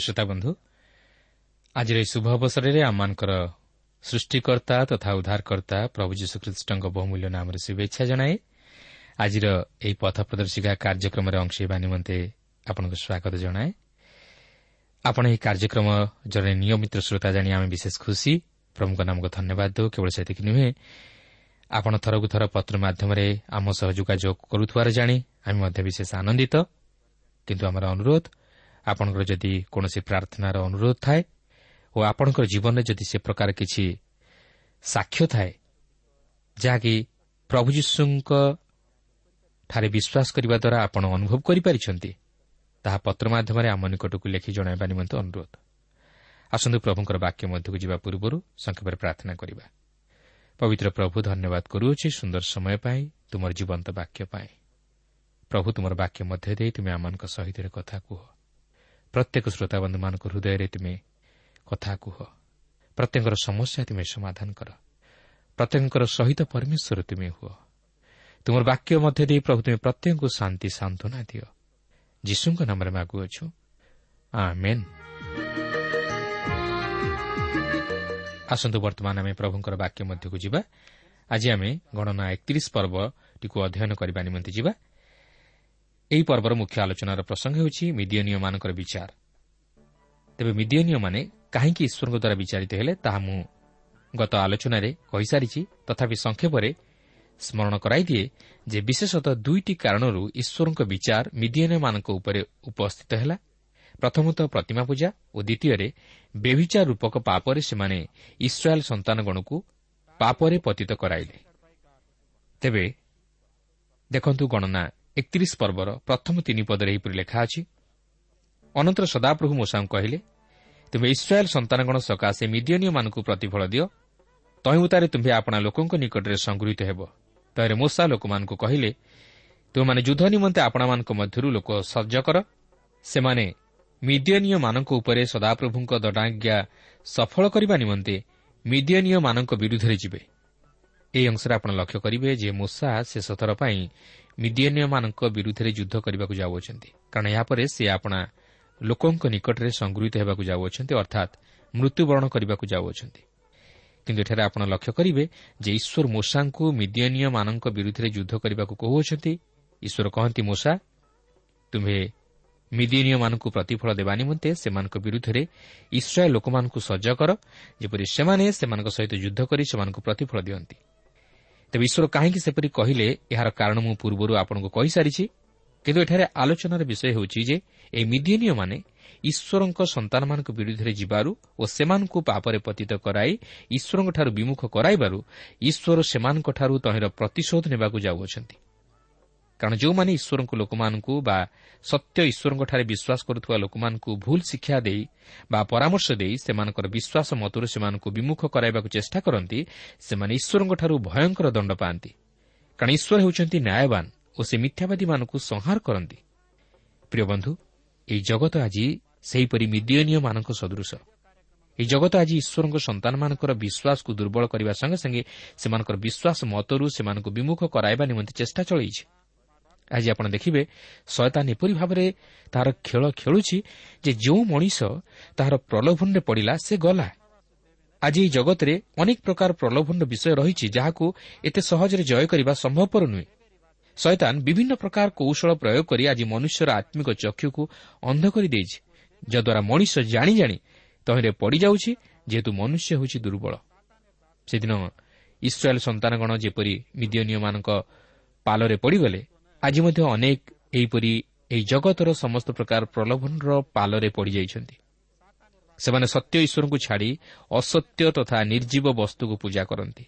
ପ୍ରିୟ ଶ୍ରୋତା ବନ୍ଧୁ ଆଜିର ଏହି ଶୁଭ ଅବସରରେ ଆମମାନଙ୍କର ସୃଷ୍ଟିକର୍ତ୍ତା ତଥା ଉଦ୍ଧାରକର୍ତ୍ତା ପ୍ରଭୁ ଯୀଶୁଖ୍ରୀଷ୍ଟଙ୍କ ବହୁମୂଲ୍ୟ ନାମରେ ଶୁଭେଚ୍ଛା ଜଣାଏ ଆଜିର ଏହି ପଥ ପ୍ରଦର୍ଶିକା କାର୍ଯ୍ୟକ୍ରମରେ ଅଂଶ ହେବା ନିମନ୍ତେ ଆପଣଙ୍କୁ ସ୍ୱାଗତ ଜଣାଏ ଆପଣ ଏହି କାର୍ଯ୍ୟକ୍ରମ ଜଣେ ନିୟମିତ ଶ୍ରୋତା ଜାଣି ଆମେ ବିଶେଷ ଖୁସି ପ୍ରଭୁଙ୍କ ନାମକୁ ଧନ୍ୟବାଦ ଦେଉ କେବଳ ସେତିକି ନୁହେଁ ଆପଣ ଥରକୁ ଥର ପତ୍ର ମାଧ୍ୟମରେ ଆମ ସହ ଯୋଗାଯୋଗ କରୁଥିବାର ଜାଣି ଆମେ ମଧ୍ୟ ବିଶେଷ ଆନନ୍ଦିତ କିନ୍ତୁ ଆମର ଅନୁରୋଧ ଆପଣଙ୍କର ଯଦି କୌଣସି ପ୍ରାର୍ଥନାର ଅନୁରୋଧ ଥାଏ ଓ ଆପଣଙ୍କର ଜୀବନରେ ଯଦି ସେ ପ୍ରକାର କିଛି ସାକ୍ଷ୍ୟ ଥାଏ ଯାହାକି ପ୍ରଭୁ ଯୀଶୁଙ୍କଠାରେ ବିଶ୍ୱାସ କରିବା ଦ୍ୱାରା ଆପଣ ଅନୁଭବ କରିପାରିଛନ୍ତି ତାହା ପତ୍ର ମାଧ୍ୟମରେ ଆମ ନିକଟକୁ ଲେଖି ଜଣାଇବା ନିମନ୍ତେ ଅନୁରୋଧ। ଆସନ୍ତୁ ପ୍ରଭୁଙ୍କର ବାକ୍ୟ ମଧ୍ୟକୁ ଯିବା ପୂର୍ବରୁ ସଂକ୍ଷେପରେ ପ୍ରାର୍ଥନା କରିବା। ପବିତ୍ର ପ୍ରଭୁ ଧନ୍ୟବାଦ କରୁଅଛି ସୁନ୍ଦର ସମୟ ପାଇଁ ତୁମର ଜୀବନ୍ତ ବାକ୍ୟ ପାଇଁ। ପ୍ରଭୁ ତୁମର ବାକ୍ୟ ମଧ୍ୟ ଦେଇ ତୁମେ ଆମମାନଙ୍କ ସହିତ କଥା କୁହ। ପ୍ରତ୍ୟେକ ଶ୍ରୋତାବନ୍ଧୁମାନଙ୍କ ହୃଦୟରେ ତୁମେ କଥା କୁହ। ପ୍ରତ୍ୟେକଙ୍କର ସମସ୍ୟା ତୁମେ ସମାଧାନ କର। ପ୍ରତ୍ୟେକଙ୍କର ସହିତ ପରମେଶ୍ୱର ତୁମେ ହୁଅ। ତୁମର ବାକ୍ୟ ମଧ୍ୟ ଦେଇ ପ୍ରଭୁ ତୁମେ ପ୍ରତ୍ୟେକଙ୍କୁ ଶାନ୍ତି ସାନ୍ତ୍ୱନା ଦିଅ। ଯୀଶୁଙ୍କ ନାମରେ ମାଗୁଅଛୁ ଆସନ୍ତୁ ବର୍ତ୍ତମାନ ଆମେ ପ୍ରଭୁଙ୍କର ବାକ୍ୟ ମଧ୍ୟକୁ ଯିବା। ଆଜି ଆମେ ଗଣନା ଏକତିରିଶ ପର୍ବଟିକୁ ଅଧ୍ୟୟନ କରିବା ନିମନ୍ତେ ଯିବା। ଏହି ପର୍ବର ମୁଖ୍ୟ ଆଲୋଚନାର ପ୍ରସଙ୍ଗ ହେଉଛି ମିଦିୟନୀୟମାନଙ୍କର ବିଚାର। ତେବେ ମିଦିୟନୀୟମାନେ କାହିଁକି ଈଶ୍ୱରଙ୍କ ଦ୍ୱାରା ବିଚାରିତ ହେଲେ ତାହା ମୁଁ ଗତ ଆଲୋଚନାରେ କହିସାରିଛି। ତଥାପି ସଂକ୍ଷେପରେ ସ୍କରଣ କରାଇଦିଏ ଯେ ବିଶେଷତଃ ଦୁଇଟି କାରଣରୁ ଈଶ୍ୱରଙ୍କ ବିଚାର ମିଦିୟନୀୟମାନଙ୍କ ଉପରେ ଉପସ୍ଥିତ ହେଲା। ପ୍ରଥମତଃ ପ୍ରତିମା ପୂଜା ଓ ଦ୍ୱିତୀୟରେ ବେଭିଚାର ରୂପକ ପାପରେ ସେମାନେ ଇସ୍ରାଏଲ୍ ସନ୍ତାନଗଣକୁ ପାପରେ ପତିତ କରାଇଲେ। ତେବେ ଦେଖନ୍ତୁ ଗଣନା ଏକତିରିଶ ପର୍ବର ପ୍ରଥମ ତିନି ପଦରେ ଏହିପରି ଲେଖା ଅଛି ଅନନ୍ତର ସଦାପ୍ରଭୁ ମୋଷାଙ୍କୁ କହିଲେ ତୁମେ ଇସ୍ରାଏଲ୍ ସନ୍ତାନଗଣ ସକାଶେ ମିଦିୟନୀୟମାନଙ୍କୁ ପ୍ରତିଫଳ ଦିଅ ତହିଁତାରେ ତୁମ୍ଭେ ଆପଣା ଲୋକଙ୍କ ନିକଟରେ ସଂଗୃହୀତ ହେବ। ତହିଁରେ ମୋଷା ଲୋକମାନଙ୍କୁ କହିଲେ ତୁମମାନେ ଯୁଦ୍ଧ ନିମନ୍ତେ ଆପଣମାନଙ୍କ ମଧ୍ୟରୁ ଲୋକ ସଜ୍ଜ କର। ସେମାନେ ମିଦିୟନୀୟମାନଙ୍କ ଉପରେ ସଦାପ୍ରଭୁଙ୍କ ଦଣ୍ଡାଜ୍ଞା ସଫଳ କରିବା ନିମନ୍ତେ ମିଦିୟନୀୟମାନଙ୍କ ବିରୁଦ୍ଧରେ ଯିବେ ଏହି ଅଂଶରେ ଆପଣ ଲକ୍ଷ୍ୟ କରିବେ ଯେ ମୋଷା ଶେଷଥର ପାଇଁ ମିଦିୟନୀୟମାନଙ୍କ ବିରୁଦ୍ଧରେ ଯୁଦ୍ଧ କରିବାକୁ ଯାଉଅଛନ୍ତି। କାରଣ ଏହାପରେ ସେ ଆପଣା ଲୋକଙ୍କ ନିକଟରେ ସଂଗୃହୀତ ହେବାକୁ ଯାଉଅଛନ୍ତି ଅର୍ଥାତ୍ ମୃତ୍ୟୁବରଣ କରିବାକୁ ଯାଉଅଛନ୍ତି। କିନ୍ତୁ ଏଠାରେ ଆପଣ ଲକ୍ଷ୍ୟ କରିବେ ଯେ ଈଶ୍ୱର ମୂଷାଙ୍କୁ ମିଦିୟନୀୟମାନଙ୍କ ବିରୁଦ୍ଧରେ ଯୁଦ୍ଧ କରିବାକୁ କହୁଅଛନ୍ତି। ଈଶ୍ୱର କହନ୍ତି ମୂଷା ତୁମ୍ଭେ ମିଦିୟନୀୟମାନଙ୍କୁ ପ୍ରତିଫଳ ଦେବା ନିମନ୍ତେ ସେମାନଙ୍କ ବିରୁଦ୍ଧରେ ଇସ୍ରାଏଲ୍ ଲୋକମାନଙ୍କୁ ସଜ୍ଜ କର। ଯେପରି ସେମାନେ ସେମାନଙ୍କ ସହିତ ଯୁଦ୍ଧ କରି ସେମାନଙ୍କୁ ପ୍ରତିଫଳ ଦିଅନ୍ତି। ତେବେ ଈଶ୍ୱର କାହିଁକି ସେପରି କହିଲେ ଏହାର କାରଣ ମୁଁ ପୂର୍ବରୁ ଆପଣଙ୍କୁ କହିସାରିଛି। କିନ୍ତୁ ଏଠାରେ ଆଲୋଚନାର ବିଷୟ ହେଉଛି ଯେ ଏହି ମିଦିନୀୟମାନେ ଈଶ୍ୱରଙ୍କ ସନ୍ତାନମାନଙ୍କ ବିରୁଦ୍ଧରେ ଯିବାରୁ ଓ ସେମାନଙ୍କୁ ପାପରେ ପତିତ କରାଇ ଈଶ୍ୱରଙ୍କଠାରୁ ବିମୁଖ କରାଇବାରୁ ଈଶ୍ୱର ସେମାନଙ୍କଠାରୁ ତହିଁର ପ୍ରତିଶୋଧ ନେବାକୁ ଯାଉଅଛନ୍ତି। କାରଣ ଯେଉଁମାନେ ଈଶ୍ୱରଙ୍କ ଲୋକମାନଙ୍କୁ ବା ସତ୍ୟ ଈଶ୍ୱରଙ୍କଠାରେ ବିଶ୍ୱାସ କରୁଥିବା ଲୋକମାନଙ୍କୁ ଭୁଲ ଶିକ୍ଷା ଦେଇ ବା ପରାମର୍ଶ ଦେଇ ସେମାନଙ୍କର ବିଶ୍ୱାସ ମତରୁ ସେମାନଙ୍କୁ ବିମୁଖ କରାଇବାକୁ ଚେଷ୍ଟା କରନ୍ତି ସେମାନେ ଈଶ୍ୱରଙ୍କଠାରୁ ଭୟଙ୍କର ଦଣ୍ଡ ପାଆନ୍ତି। କାରଣ ଈଶ୍ୱର ହେଉଛନ୍ତି ନ୍ୟାୟବାନ ଓ ସେ ମିଥ୍ୟାବାଦୀମାନଙ୍କୁ ସଂହାର କରନ୍ତି। ପ୍ରିୟ ବନ୍ଧୁ ଏହି ଜଗତ ଆଜି ସେହିପରି ମିଦିୟନୀୟମାନଙ୍କ ସଦୃଶ। ଏହି ଜଗତ ଆଜି ଈଶ୍ୱରଙ୍କ ସନ୍ତାନମାନଙ୍କର ବିଶ୍ୱାସକୁ ଦୁର୍ବଳ କରିବା ସଙ୍ଗେ ସଙ୍ଗେ ସେମାନଙ୍କର ବିଶ୍ୱାସ ମତରୁ ସେମାନଙ୍କୁ ବିମୁଖ କରାଇବା ନିମନ୍ତେ ଚେଷ୍ଟା ଚଳାଇଛି। ଆଜି ଆପଣ ଦେଖିବେ ଶୟତାନ ଏପରି ଭାବରେ ତାହାର ଖେଳ ଖେଳୁଛି ଯେ ଯେଉଁ ମଣିଷ ତାହାର ପ୍ରଲୋଭନରେ ପଡ଼ିଲା ସେ ଗଲା। ଆଜି ଏହି ଜଗତରେ ଅନେକ ପ୍ରକାର ପ୍ରଲୋଭନର ବିଷୟ ରହିଛି ଯାହାକୁ ଏତେ ସହଜରେ ଜୟ କରିବା ସମ୍ଭବପର ନୁହେଁ। ଶୟତାନ ବିଭିନ୍ନ ପ୍ରକାର କୌଶଳ ପ୍ରୟୋଗ କରି ଆଜି ମନୁଷ୍ୟର ଆତ୍ମିକ ଚକ୍ଷୁକୁ ଅନ୍ଧ କରିଦେଇଛି ଯଦ୍ୱାରା ମଣିଷ ଜାଣି ଜାଣି ତହିଁରେ ପଡ଼ିଯାଉଛି ଯେହେତୁ ମନୁଷ୍ୟ ହେଉଛି ଦୁର୍ବଳ। ସେଦିନ ଇସ୍ରାଏଲ୍ ସନ୍ତାନଗଣ ଯେପରି ମିଦିୟନୀୟମାନଙ୍କ ପାଲରେ ପଡ଼ିଗଲେ ଆଜି ମଧ୍ୟ ଅନେକ ଏହିପରି ଏହି ଜଗତର ସମସ୍ତ ପ୍ରକାର ପ୍ରଲୋଭନର ପାଲରେ ପଡ଼ିଯାଇଛନ୍ତି। ସେମାନେ ସତ୍ୟ ଈଶ୍ୱରଙ୍କୁ ଛାଡ଼ି ଅସତ୍ୟ ତଥା ନିର୍ଜୀବ ବସ୍ତୁକୁ ପୂଜା କରନ୍ତି।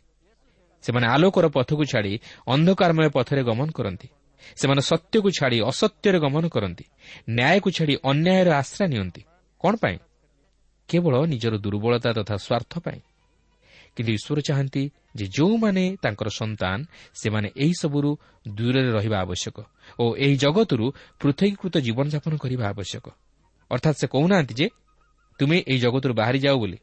ସେମାନେ ଆଲୋକର ପଥକୁ ଛାଡ଼ି ଅନ୍ଧକାରମୟ ପଥରେ ଗମନ କରନ୍ତି। ସେମାନେ ସତ୍ୟକୁ ଛାଡ଼ି ଅସତ୍ୟରେ ଗମନ କରନ୍ତି। ନ୍ୟାୟକୁ ଛାଡ଼ି ଅନ୍ୟାୟର ଆଶ୍ରା ନିଅନ୍ତି। କ'ଣ ପାଇଁ? କେବଳ ନିଜର ଦୁର୍ବଳତା ତଥା ସ୍ୱାର୍ଥ ପାଇଁ। କିନ୍ତୁ ଈଶ୍ୱର ଚାହାନ୍ତି ଯେ ଯେଉଁମାନେ ତାଙ୍କର ସନ୍ତାନ ସେମାନେ ଏହିସବୁରୁ ଦୂରରେ ରହିବା ଆବଶ୍ୟକ ଓ ଏହି ଜଗତରୁ ପୃଥକୀକୃତ ଜୀବନଯାପନ କରିବା ଆବଶ୍ୟକ। ଅର୍ଥାତ୍ ସେ କହୁନାହାନ୍ତି ଯେ ତୁମେ ଏହି ଜଗତରୁ ବାହାରିଯାଅ ବୋଲି।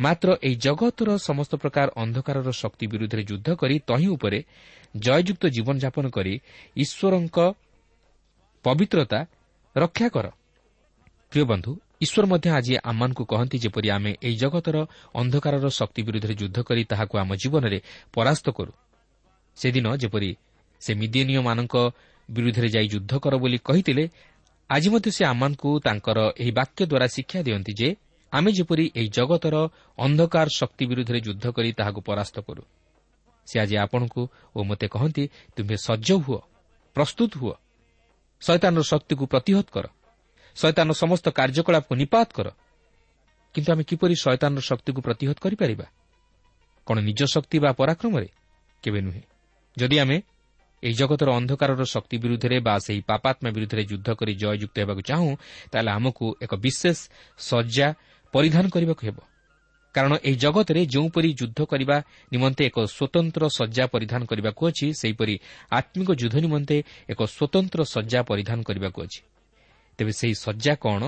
ମାତ୍ର ଏହି ଜଗତର ସମସ୍ତ ପ୍ରକାର ଅନ୍ଧକାରର ଶକ୍ତି ବିରୁଦ୍ଧରେ ଯୁଦ୍ଧ କରି ତହିଁ ଉପରେ ଜୟଯୁକ୍ତ ଜୀବନଯାପନ କରି ଈଶ୍ୱରଙ୍କ ପବିତ୍ରତା ରକ୍ଷା କର। ପ୍ରିୟ ବନ୍ଧୁ ଈଶ୍ୱର ମଧ୍ୟ ଆଜି ଆମମାନଙ୍କୁ କହନ୍ତି ଯେପରି ଆମେ ଏହି ଜଗତର ଅନ୍ଧକାରର ଶକ୍ତି ବିରୁଦ୍ଧରେ ଯୁଦ୍ଧ କରି ତାହାକୁ ଆମ ଜୀବନରେ ପରାସ୍ତ କରୁ। ସେଦିନ ଯେପରି ସେ ମିଦିନୀୟମାନଙ୍କ ବିରୁଦ୍ଧରେ ଯାଇ ଯୁଦ୍ଧ କର ବୋଲି କହିଥିଲେ ଆଜି ମଧ୍ୟ ସେ ଆମମାନଙ୍କୁ ତାଙ୍କର ଏହି ବାକ୍ୟ ଦ୍ୱାରା ଶିକ୍ଷା ଦିଅନ୍ତି ଯେ ଆମେ ଯେପରି ଏହି ଜଗତର ଅନ୍ଧକାର ଶକ୍ତି ବିରୁଦ୍ଧରେ ଯୁଦ୍ଧ କରି ତାହାକୁ ପରାସ୍ତ କରୁ। ସେ ଆଜି ଆପଣଙ୍କୁ ଓ ମୋତେ କହନ୍ତି ତୁମେ ସଜ୍ଜ ହୁଅ ପ୍ରସ୍ତୁତ ହୁଅ ଶୈତାନର ଶକ୍ତିକୁ ପ୍ରତିହତ କର। ଶୈତାନର ସମସ୍ତ କାର୍ଯ୍ୟକଳାପକୁ ନିପାତ କର। କିନ୍ତୁ ଆମେ କିପରି ଶୈତାନର ଶକ୍ତିକୁ ପ୍ରତିହତ କରିପାରିବା? କ'ଣ ନିଜ ଶକ୍ତି ବା ପରାକ୍ରମରେ? କେବେ ନୁହେଁ। ଯଦି ଆମେ ଏହି ଜଗତର ଅନ୍ଧକାରର ଶକ୍ତି ବିରୁଦ୍ଧରେ ବା ସେହି ପାପାତ୍ମା ବିରୁଦ୍ଧରେ ଯୁଦ୍ଧ କରି ଜୟଯୁକ୍ତ ହେବାକୁ ଚାହୁଁ ତାହେଲେ ଆମକୁ ଏକ ବିଶେଷ ଶଯ୍ୟା ପରିଧାନ କରିବାକୁ ହେବ। କାରଣ ଏହି ଜଗତରେ ଯେଉଁପରି ଯୁଦ୍ଧ କରିବା ନିମନ୍ତେ ଏକ ସ୍ୱତନ୍ତ୍ର ଶଯ୍ୟା ପରିଧାନ କରିବାକୁ ଅଛି ସେହିପରି ଆତ୍ମିକ ଯୁଦ୍ଧ ନିମନ୍ତେ ଏକ ସ୍ୱତନ୍ତ୍ର ଶଯ୍ୟା ପରିଧାନ କରିବାକୁ ଅଛି। ତେବେ ସେହି ଶଯ୍ୟା କ'ଣ